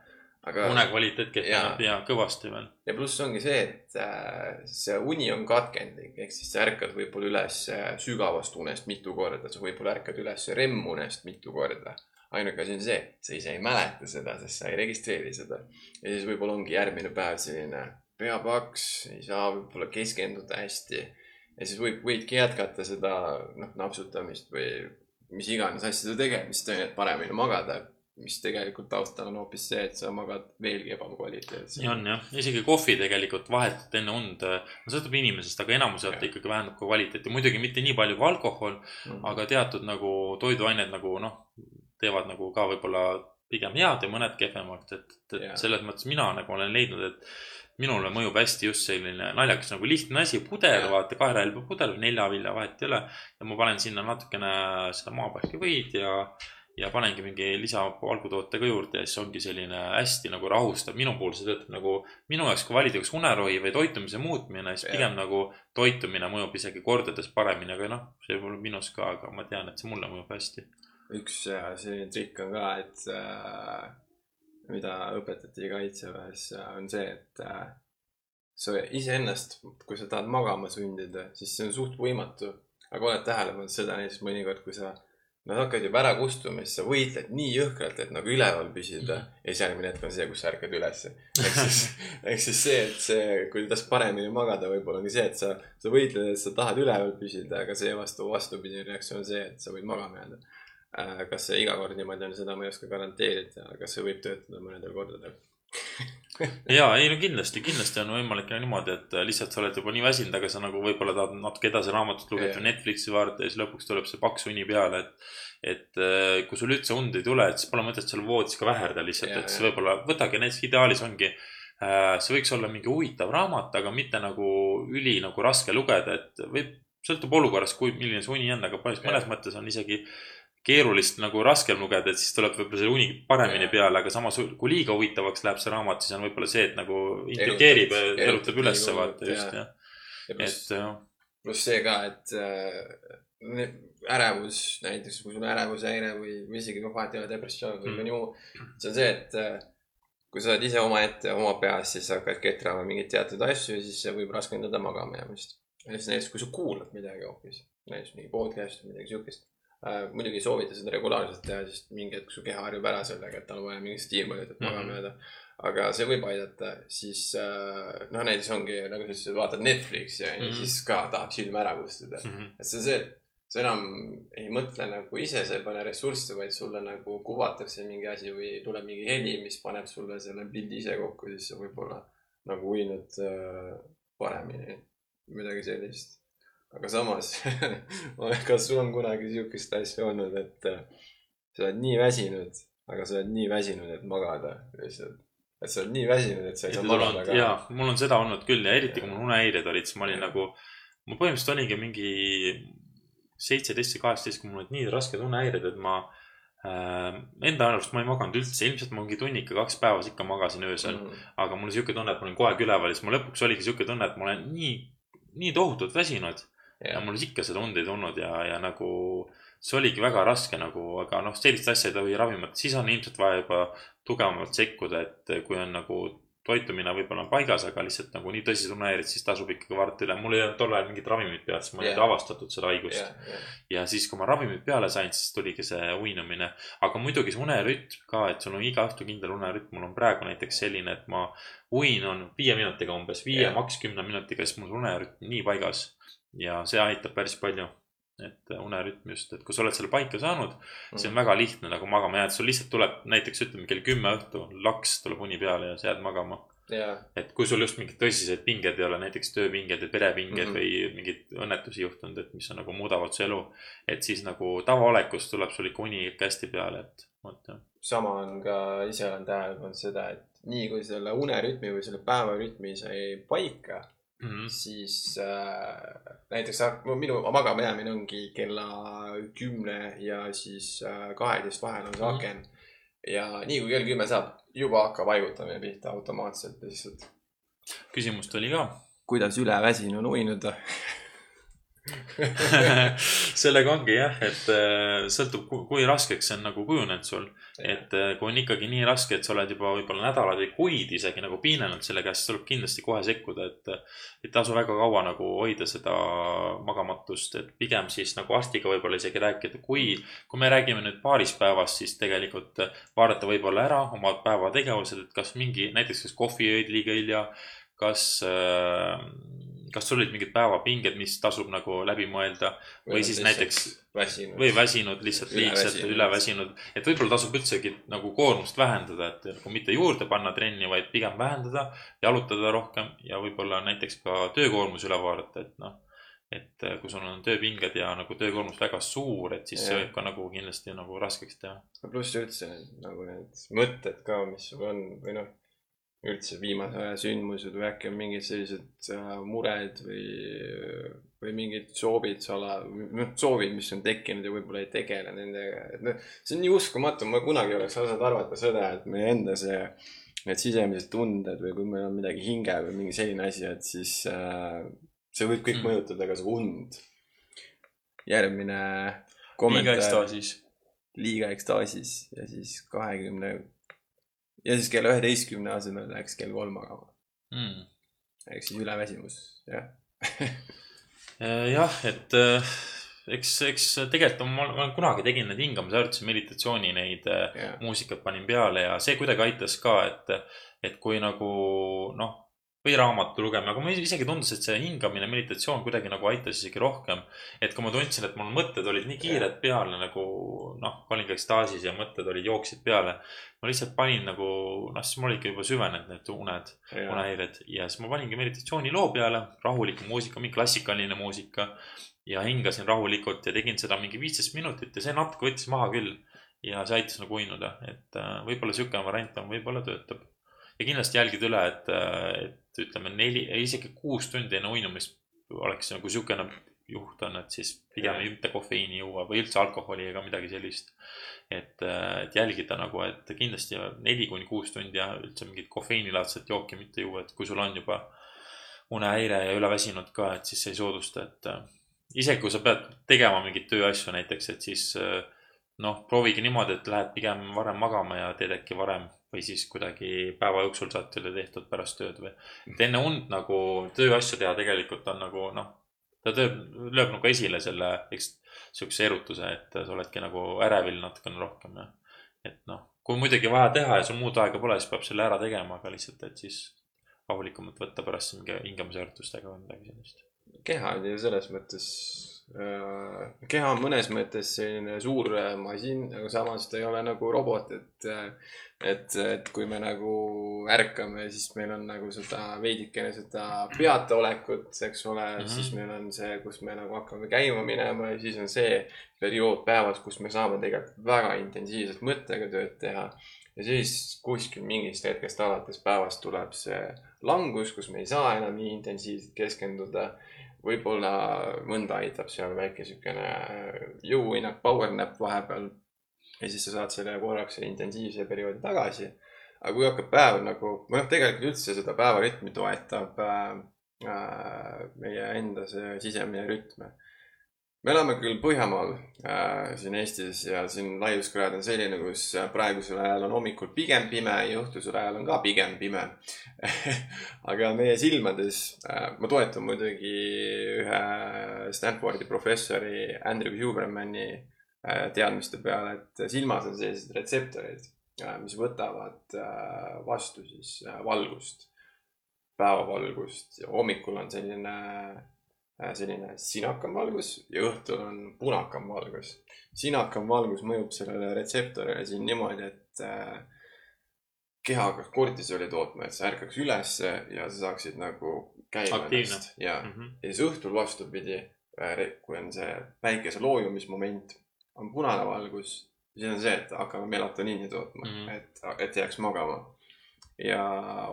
aga unekvaliteet kehvemab ja kõvasti veel. ja pluss ongi see, et äh, see uni on katkendlik, ehk siis sa ärkad võib-olla üles sügavast unest mitu korda, sa võib-olla ärkad üles REM-unest mitu korda. Ainuke asi on see, sa ise ei mäleta seda, sest sa ei registreeri seda. ja siis võib-olla ongi järgmine päev selline pea paks, ei saa võib-olla keskenduda hästi. ja siis võib, võidki jätkata seda noh, napsutamist või mis iganes asjade tegemist, on ju, et paremini magada. mis tegelikult taustal on hoopis see, et sa magad veelgi ebakvaliteetselt. nii on jah, isegi kohvi tegelikult vahetult enne und, no sõltub inimesest, aga enamuselt ikkagi vähendab ka kvaliteeti, muidugi mitte nii palju kui alkohol, Mhm. aga teatud nagu toiduained nagu noh, teevad nagu ka võib-olla pigem head ja mõned kehvemaks, et, et et selles mõttes mina nagu olen leidnud, et minule mõjub hästi just selline naljakas nagu lihtne asi, pudel Jah., vaata kaherelva pudel, nelja vilja vahet ei ole. ja ma panen sinna natukene seda maapõhkivõid ja, ja panengi mingi lisavalgutoote ka juurde ja siis ongi selline hästi nagu rahustav, minu puhul see töötab nagu minu jaoks, kui valida kas unerohi või toitumise muutmine, siis Jah. pigem nagu toitumine mõjub isegi kordades paremini, aga noh, see pole minus ka, aga ma tean, et see mulle mõjub hästi. Üks äh, selline trikk on ka, et äh, mida õpetati kaitseväes, on see, et äh, sa iseennast, kui sa tahad magama sundida, siis see on suht võimatu. aga oled tähele pannud seda näiteks mõnikord, kui sa, nad hakkavad juba ära kustuma, siis sa võitled nii jõhkralt, et nagu üleval püsida ja siis järgmine hetk on see, kus sa ärkad ülesse. ehk siis, ehk siis see, et see, kuidas paremini magada, võib-olla ongi see, et sa, sa võitled, et sa tahad üleval püsida, aga seevastu vastupidine reaktsioon on see, et sa võid magama jääda. Kas see iga kord niimoodi on, seda ma ei oska garanteerida, aga see võib töötada mõnedel kordadel. ja ei no kindlasti, kindlasti on võimalik niimoodi, et lihtsalt sa oled juba nii väsinud, aga sa nagu võib-olla tahad natuke edasi raamatut lugeda või Netflixi vaadata ja siis lõpuks tuleb see paks uni peale, et et äh, kui sul üldse und ei tule, et siis pole mõtet seal voodis ka väherda lihtsalt, et siis võib-olla võtage näiteks ideaalis ongi äh, see võiks olla mingi huvitav raamat, aga mitte nagu üli nagu raske lugeda, et võib, sõltub olukorrast, kui, milline see uni on, aga mõnes, mõttes on isegi keerulist nagu raskem lugeda, et siis tuleb võib-olla see uni paremini peale, aga samas kui liiga huvitavaks läheb see raamat, siis on võib-olla see, et nagu intrigeerib ja Erutab- üles vaata just jah, ja et jah pluss see ka, et äh, ärevus näiteks, kui sul on ärevushäire või, või isegi noh, vahet ei ole depressioon või Mm. mõni muu. see on see, et äh, kui sa oled ise omaette oma peas, siis sa hakkad ketrama mingeid teatud asju siis see võib raskendada magama jäämist. ja siis näiteks, kui sa kuulad midagi hoopis, näiteks mingi podcast või midagi siukest. Muidugi ei soovita seda regulaarselt teha, sest mingi hetk su keha harjub ära sellega, et tal on vaja mingit stiimulit, et magama Mhm. jääda. aga see võib aidata, siis äh, noh, näiteks ongi nagu sa ütlesid, vaatad Netflixi ja mm. -hmm. siis ka tahab silma ära kustuda. Mhm. et see on see, et sa enam ei mõtle nagu ise, sa ei pane ressursse, vaid sulle nagu kuvatakse mingi asi või tuleb mingi heli, mis paneb sulle selle pildi ise kokku, siis see võib olla nagu uinud äh, paremini, midagi sellist. Aga samas, kas sul on kunagi sihukest asja olnud, et äh, sa oled nii väsinud, aga sa oled nii väsinud, et magada lihtsalt. et sa oled nii väsinud, et sa ei saa magada ka. jaa, mul on seda olnud küll ja eriti kui mul unehäired olid, siis ma olin Jah. nagu, ma põhimõtteliselt olingi mingi seitseteist või kaheksateist, kui mul olid nii rasked unehäired, et ma äh, enda arust ma ei maganud üldse, ilmselt ma mingi tunnika kaks päevas ikka magasin öösel mm.. Mm. aga mul oli siuke tunne, et ma olin kogu aeg üleval ja siis mul lõpuks oligi siuke tunne, et ma olen nii, nii tohutult väsinud ja mul ikka seda und ei tulnud ja, ja nagu see oligi väga raske nagu, aga noh, sellist asja ei tohi ravimata, siis on ilmselt vaja juba tugevamalt sekkuda, et kui on nagu toitumine võib-olla on paigas, aga lihtsalt nagu nii tõsised unehäired, siis tasub ikkagi vaadata üle. mul ei olnud tol ajal mingit ravimit peal, sest ma ei olnud avastatud seda haigust jah, jah. ja siis, kui ma ravimid peale sain, siis tuligi see uinumine. aga muidugi see unerütm ka, et sul on iga õhtu kindel unerütm, mul on praegu näiteks selline, et ma uin on viie minutiga umbes, viie Jah. maks kümne minutiga, siis mul unerütm nii paigas. Ja see aitab päris palju. et unerütm just, et kui sa oled selle paika saanud, siis on väga lihtne nagu magama jääda, sul lihtsalt tuleb näiteks ütleme kell kümme õhtu, laks tuleb uni peale ja sa jääd magama. jaa, et kui sul just mingid tõsised pinged ei ole, näiteks tööpinged ja perepinged mm. -hmm. või mingeid õnnetusi juhtunud, et mis on nagu muudavad su elu. et siis nagu tavaolekus tuleb sul ikka uni ikka hästi peale, et vot jah. sama on ka, ise olen tähele pannud seda, et nii kui selle unerütmi või selle päevarütmi sai paika, Mhm. siis äh, näiteks mu- minu magama jäämine ongi kella kümne ja siis äh, kaheteist vahel on see Mhm. aken. ja nii kui kell kümme saab, juba hakkab haigutamine pihta automaatselt lihtsalt. küsimust oli ka. kuidas üleväsinu on uinud? sellega ongi jah, et äh, sõltub, kui raskeks see on nagu kujunenud sul. et äh, kui on ikkagi nii raske, et sa oled juba võib-olla nädalaid või kuid isegi nagu piinanud selle käest, tuleb kindlasti kohe sekkuda, et. ei tasu väga kaua nagu hoida seda magamatust, et pigem siis nagu arstiga võib-olla isegi rääkida, kui. kui me räägime nüüd paarist päevast, siis tegelikult vaadata võib-olla ära oma päevategevused, et kas mingi, näiteks kas kohvi jõid liiga hilja, kas äh, kas sul olid mingid päevapinged, mis tasub nagu läbi mõelda või siis näiteks väsinud. või väsinud lihtsalt liigselt üle väsinud, et võib-olla tasub üldsegi nagu koormust vähendada, et nagu mitte juurde panna trenni, vaid pigem vähendada, jalutada rohkem ja võib-olla näiteks ka töökoormus üle vaadata, et noh. et äh, kui sul on tööpinged ja nagu töökoormus väga suur, et siis see Jah. võib ka nagu kindlasti nagu raskeks teha. pluss üldse nagu need mõtted ka, mis sul on või noh, üldse viimase aja sündmused või äkki on mingid sellised äh, mured või, või mingid soovid sala, noh soovid, mis on tekkinud ja võib-olla ei tegele nendega, et noh, see on nii uskumatu, ma kunagi ei oleks osanud arvata seda, et meie enda see, need sisemised tunded või kui meil on midagi hinge või mingi selline asi, et siis äh, see võib kõik Mm. mõjutada ka su und. järgmine liiga kommentaar ekstaasis. liiga ekstaasis ja siis kahekümne ja siis kella üheteistkümne asemel läks kell kolm magama. Mm. ehk siis üleväsimus, jah. Äh, jah, et äh, eks, eks tegelikult on- ma ma kunagi tegin neid hingamisharjutusi, meditatsiooni neid äh, jah, muusikat panin peale ja see kuidagi aitas ka, et, et kui nagu noh, või raamatu lugema, aga mulle isegi tundus, et see hingamine, meditatsioon kuidagi nagu aitas isegi rohkem. et kui ma tundsin, et mul mõtted olid nii kiired peale nagu noh, ma olingi ekstaasis ja mõtted olid, jooksid peale. ma lihtsalt panin nagu noh, siis mul olidki juba süvenenud need uned, unehäired ja siis ma paningi meditatsiooniloo peale, rahuliku muusika, mingi klassikaline muusika. ja hingasin rahulikult ja tegin seda mingi viisteist minutit ja see natuke võttis maha küll. ja see aitas nagu uinuda, et äh, võib-olla sihuke variant on, võib-olla töötab. ja kindlasti jälgida üle, et, et ütleme neli, isegi kuus tundi enne uinumist oleks nagu siukene juht on, et siis pigem ei mitte kofeiini juua või üldse alkoholi ega midagi sellist. et, et jälgida nagu, et kindlasti neli kuni kuus tundi ja üldse mingit kofeiinilaadset jooki mitte juua, et kui sul on juba unehäire ja üleväsinud ka, et siis see ei soodusta, et äh, isegi kui sa pead tegema mingeid tööasju näiteks, et siis äh, noh, proovige niimoodi, et lähed pigem varem magama ja teed äkki varem või siis kuidagi päeva jooksul saad selle tehtud pärast tööd või. et enne und nagu tööasju teha tegelikult on nagu noh, ta tööb, lööb nagu esile selle, eks sihukese erutuse, et sa oledki nagu ärevil natukene rohkem ja. et noh, kui muidugi vaja teha ja sul muud aega pole, siis peab selle ära tegema, aga lihtsalt, et siis rahulikumalt võtta pärast mingi hingamisharjutustega või midagi sellist. keha on ju selles mõttes keha on mõnes mõttes selline suur masin, aga samas ta ei ole nagu robot, et et, et kui me nagu ärkame, siis meil on nagu seda veidikene seda peataolekut, eks ole mm, -hmm. siis meil on see, kus me nagu hakkame käima minema ja siis on see periood päevas, kus me saame tegelikult väga intensiivselt mõttega tööd teha. ja siis kuskil mingist hetkest alates päevast tuleb see langus, kus me ei saa enam nii intensiivselt keskenduda. Võib-olla mõnda aitab seal väike siukene jõuhinnak, power nap vahepeal. ja siis sa saad selle korraks intensiivse perioodi tagasi. aga kui hakkab päev nagu, või noh, tegelikult üldse seda päevarütmi toetab äh, äh, meie enda see sisemine rütm me elame küll Põhjamaal äh, siin Eestis ja siin laiuskraad on selline, kus praegusel ajal on hommikul pigem pime ja õhtusel ajal on ka pigem pime. Aga meie silmades äh,, ma toetun muidugi ühe Stanfordi professori Andrew Hubermani äh, teadmiste peale, et silmas on sellised retseptorid äh,, mis võtavad äh, vastu siis äh, valgust, päevavalgust. Ja hommikul on selline Äh, selline sinakam valgus ja õhtul on punakam valgus. sinakam valgus mõjub sellele retseptorile siin niimoodi, et äh, keha hakkab kortisoli tootma, et sa ärkaks ülesse ja sa saaksid nagu käima ennast. ja mm, -hmm. ja siis õhtul vastupidi, äh, kui on see päikese loojumismoment, on punane valgus, siis on see, et hakkame melatoniini tootma mm, -hmm. et, et jääks magama ja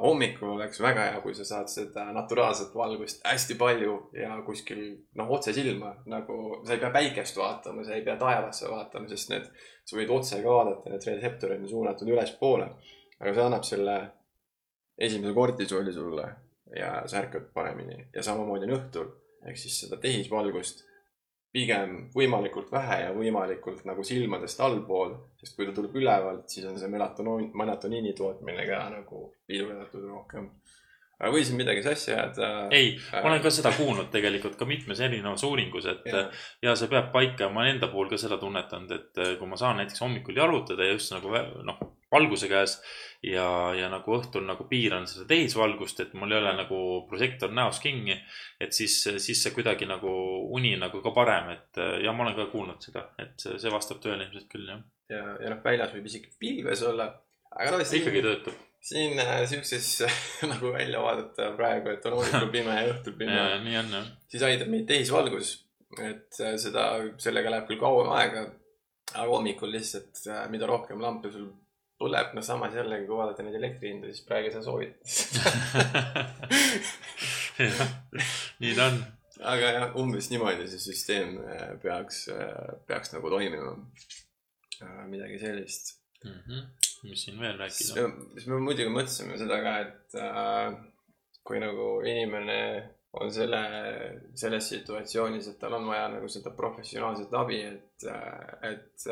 hommikul oleks väga hea, kui sa saad seda naturaalset valgust hästi palju ja kuskil noh, otse silma nagu sa ei pea päikest vaatama, sa ei pea taevasse vaatama, sest need, sa võid otse ka vaadata, need retseptorid on suunatud ülespoole. aga see annab selle esimese kortisoli sulle ja sa ärkad paremini ja samamoodi on õhtul ehk siis seda tehisvalgust pigem võimalikult vähe ja võimalikult nagu silmadest allpool, sest kui ta tuleb ülevalt, siis on see melatoniin, melatoniini tootmine ka nagu pidurdatud rohkem. Või siin midagi sassi ajada? ei äh,, ma olen ka seda kuulnud tegelikult ka mitmes erinevas uuringus, et ja. ja see peab paika, ma enda puhul ka seda tunnetanud, et kui ma saan näiteks hommikul jalutada ja just nagu noh, valguse käes ja, ja nagu õhtul nagu piiran seda tehisvalgust, et mul ei ole nagu prožektor näos kinni. et siis, siis see kuidagi nagu uni nagu ka parem, et ja ma olen ka kuulnud seda, et see, see vastab tõele ilmselt küll jah. ja, ja noh, väljas võib isegi pilves olla, aga noh. ikkagi töötab siin äh, siukses nagu välja vaadata praegu, et on hommikul pime ja õhtul pime. nii on jah. siis aitab meid tehisvalgus, et äh, seda, sellega läheb küll kauem aega. aga hommikul lihtsalt, äh, mida rohkem lampe sul põleb, no samas jällegi, kui vaadata neid elektri hindu, siis praegu sa soovitad nii ta on. aga jah, umbes niimoodi see süsteem äh, peaks, äh, peaks nagu toimima. Äh, midagi sellist mm. -hmm. mis siin veel rääkida? siis me muidugi mõtlesime seda ka, et äh, kui nagu inimene on selle, selles situatsioonis, et tal on vaja nagu seda professionaalset abi, et, et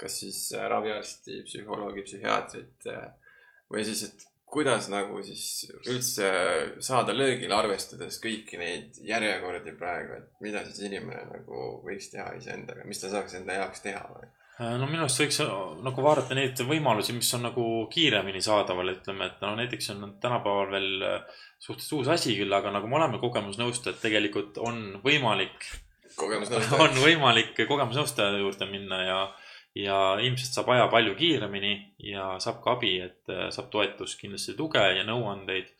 kas siis äh, raviarsti, psühholoogi, psühhiaatrit äh, või siis, et kuidas nagu siis üldse saada löögile, arvestades kõiki neid järjekordi praegu, et mida siis inimene nagu võiks teha iseendaga, mis ta saaks enda jaoks teha või? Äh, no minu arust võiks nagu vaadata neid võimalusi, mis on nagu kiiremini saadaval, ütleme, et no näiteks on tänapäeval veel suhteliselt uus asi küll, aga nagu me oleme kogemusnõustajad, tegelikult on võimalik, on võimalik kogemusnõustaja juurde minna ja ja ilmselt saab aja palju kiiremini ja saab ka abi, et äh, saab toetust, kindlasti tuge ja nõuandeid.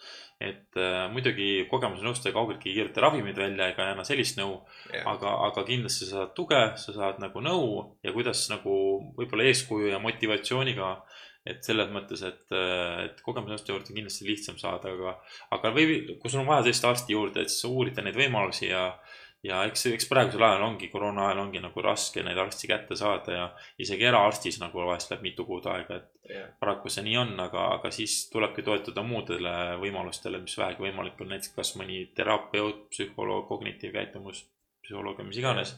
Et äh, muidugi kogemusnõustaja kaugeltki ei kirjuta ravimeid välja ega ei anna sellist nõu yeah., aga, aga kindlasti sa saad tuge, sa saad nagu nõu ja kuidas nagu võib-olla eeskuju ja motivatsiooniga et selles mõttes, et, äh, et kogemusnõustaja juurde on kindlasti lihtsam saada, aga, aga või kui sul on vaja tõesti arsti juurde, et siis uurida neid võimalusi ja, ja eks, eks praegusel ajal ongi, koroona ajal ongi nagu raske neid arsti kätte saada ja isegi eraarstis nagu vahest läheb mitu kuud aega, et yeah. paraku see nii on, aga, aga siis tulebki toetuda muudele võimalustele, mis vähegi võimalik on, näiteks kas mõni terapeut, psühholoog, kognitiivkäitumus, psühholoog ja mis iganes.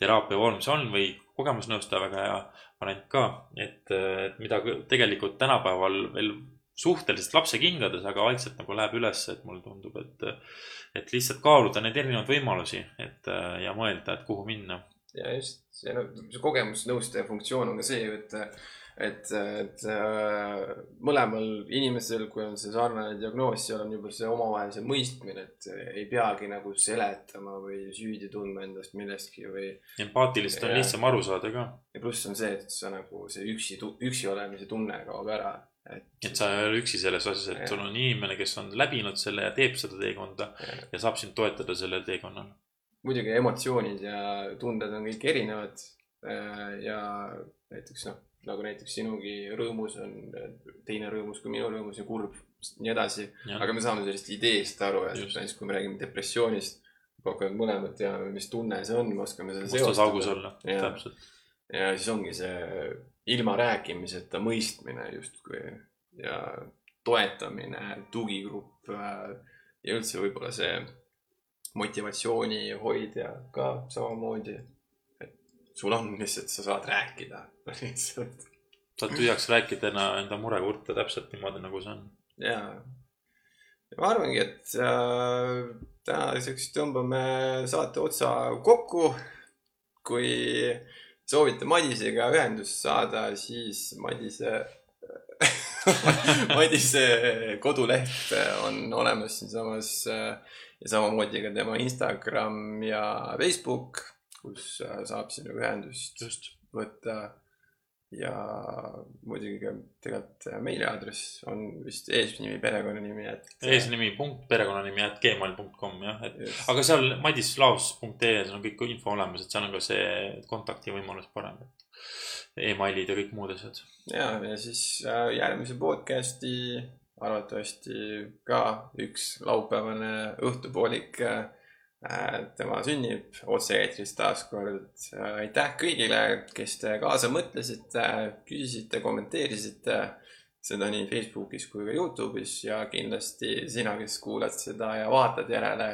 teraapia vormis on või kogemusnõustaja, väga hea variant ka, et, et mida tegelikult tänapäeval veel suhteliselt lapse kingades, aga vaikselt nagu läheb üles, et mulle tundub, et, et lihtsalt kaaluda neid erinevaid võimalusi, et ja mõelda, et kuhu minna. ja just, see, no, see kogemusnõustaja funktsioon on ka see et, et, et äh, mõlemal inimesel, kui on see sarnane diagnoos, seal on juba see omavahelise mõistmine, et ei peagi nagu seletama või süüdi tundma endast millestki või. empaatiliselt on lihtsam aru saada ka. ja pluss on see, et sa nagu see üksi, üksi olemise tunne kaob ära. Et et sa ei ole üksi selles asjas, et Jah. sul on inimene, kes on läbinud selle ja teeb seda teekonda Jah. ja saab sind toetada sellel teekonnal. muidugi emotsioonid ja tunded on kõik erinevad. ja näiteks noh, nagu näiteks sinugi rõõmus on teine rõõmus kui minu rõõmus ja kurb, nii edasi. aga me saame sellest ideest aru, et näiteks kui me räägime depressioonist, pakuvad mõlemad teame, mis tunne see on, me oskame seda mustas augus olla, täpselt. Ja siis ongi see ilma rääkimiseta mõistmine justkui ja toetamine, tugigrupp äh, ja üldse võib-olla see motivatsiooni hoidja ka samamoodi. et sul on lihtsalt, sa saad rääkida lihtsalt saad tühjaks rääkida enda, enda mure kurta täpselt niimoodi, nagu see on. ja. ma arvangi, et äh, tänaseks tõmbame saate otsa kokku. kui soovite Madisega ühendust saada, siis Madise, Madise koduleht on olemas siinsamas ja samamoodi ka tema Instagram ja Facebook, kus saab sinuga ühendust just. võtta. Ja muidugi ka tegelikult meiliaadress on vist eesnimi, perekonnanimi, et. eesnimi punkt, perekonnanimi, at gmail punkt com jah, et Just. aga seal madislaus.ee, seal on kõik info olemas, et seal on ka see kontaktivõimalus parem. emailid ja kõik muud asjad. ja, ja siis äh, järgmise podcast'i arvatavasti ka üks laupäevane õhtupoolik äh,. Tema sünnib otse-eetris taas kord äh,. aitäh kõigile, kes te kaasa mõtlesite, küsisite, kommenteerisite seda nii Facebookis kui ka Youtube'is ja kindlasti sina, kes kuulad seda ja vaatad järele.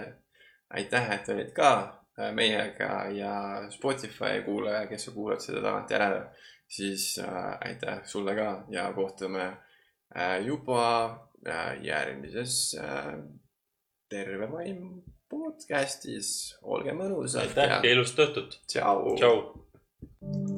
aitäh, et olid ka äh, meiega ja Spotify kuulaja, kes sa kuulad seda tagantjärele, siis äh, aitäh sulle ka ja kohtume äh, juba äh, järgmises äh, Terve Vaim podcastis, olge mõnusad. aitäh ja, ja ilusat õhtut. tšau.